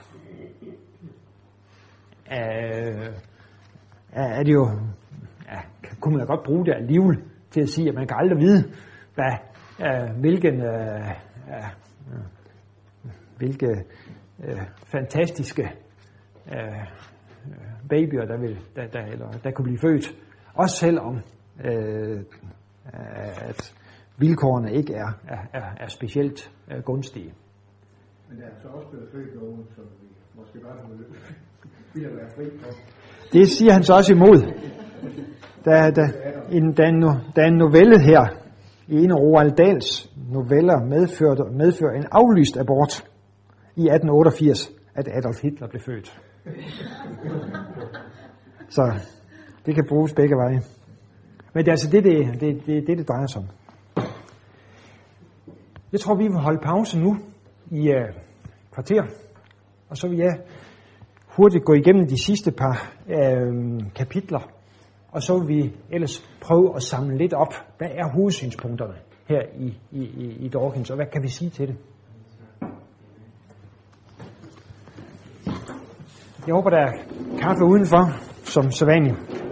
øh, er det jo, ja, kunne man godt bruge det alligevel til at sige, at man kan aldrig vide, hvad, øh, hvilken, øh, øh, hvilke øh, fantastiske øh, babyer, der, vil, der, der, eller, der kunne blive født. Også selvom øh, at vilkårene ikke er, er, er, er specielt øh, gunstige. Men der er så også blevet født nogen, som vi måske bare ville være fri for. Det siger han så også imod. Da, da, en, da, en, da en novelle her, i en af Roald Dahls noveller, medførte, medfører en aflyst abort i 1888, at Adolf Hitler blev født. Så det kan bruges begge veje. Men det er altså det, det, det, det, det, det drejer sig om. Jeg tror, vi vil holde pause nu i uh, kvarter, og så vil jeg hurtigt gå igennem de sidste par øh, kapitler, og så vil vi ellers prøve at samle lidt op. Hvad er hovedsynspunkterne her i, i, i, i Dawkins, og hvad kan vi sige til det? Jeg håber, der er kaffe udenfor, som så vanligt.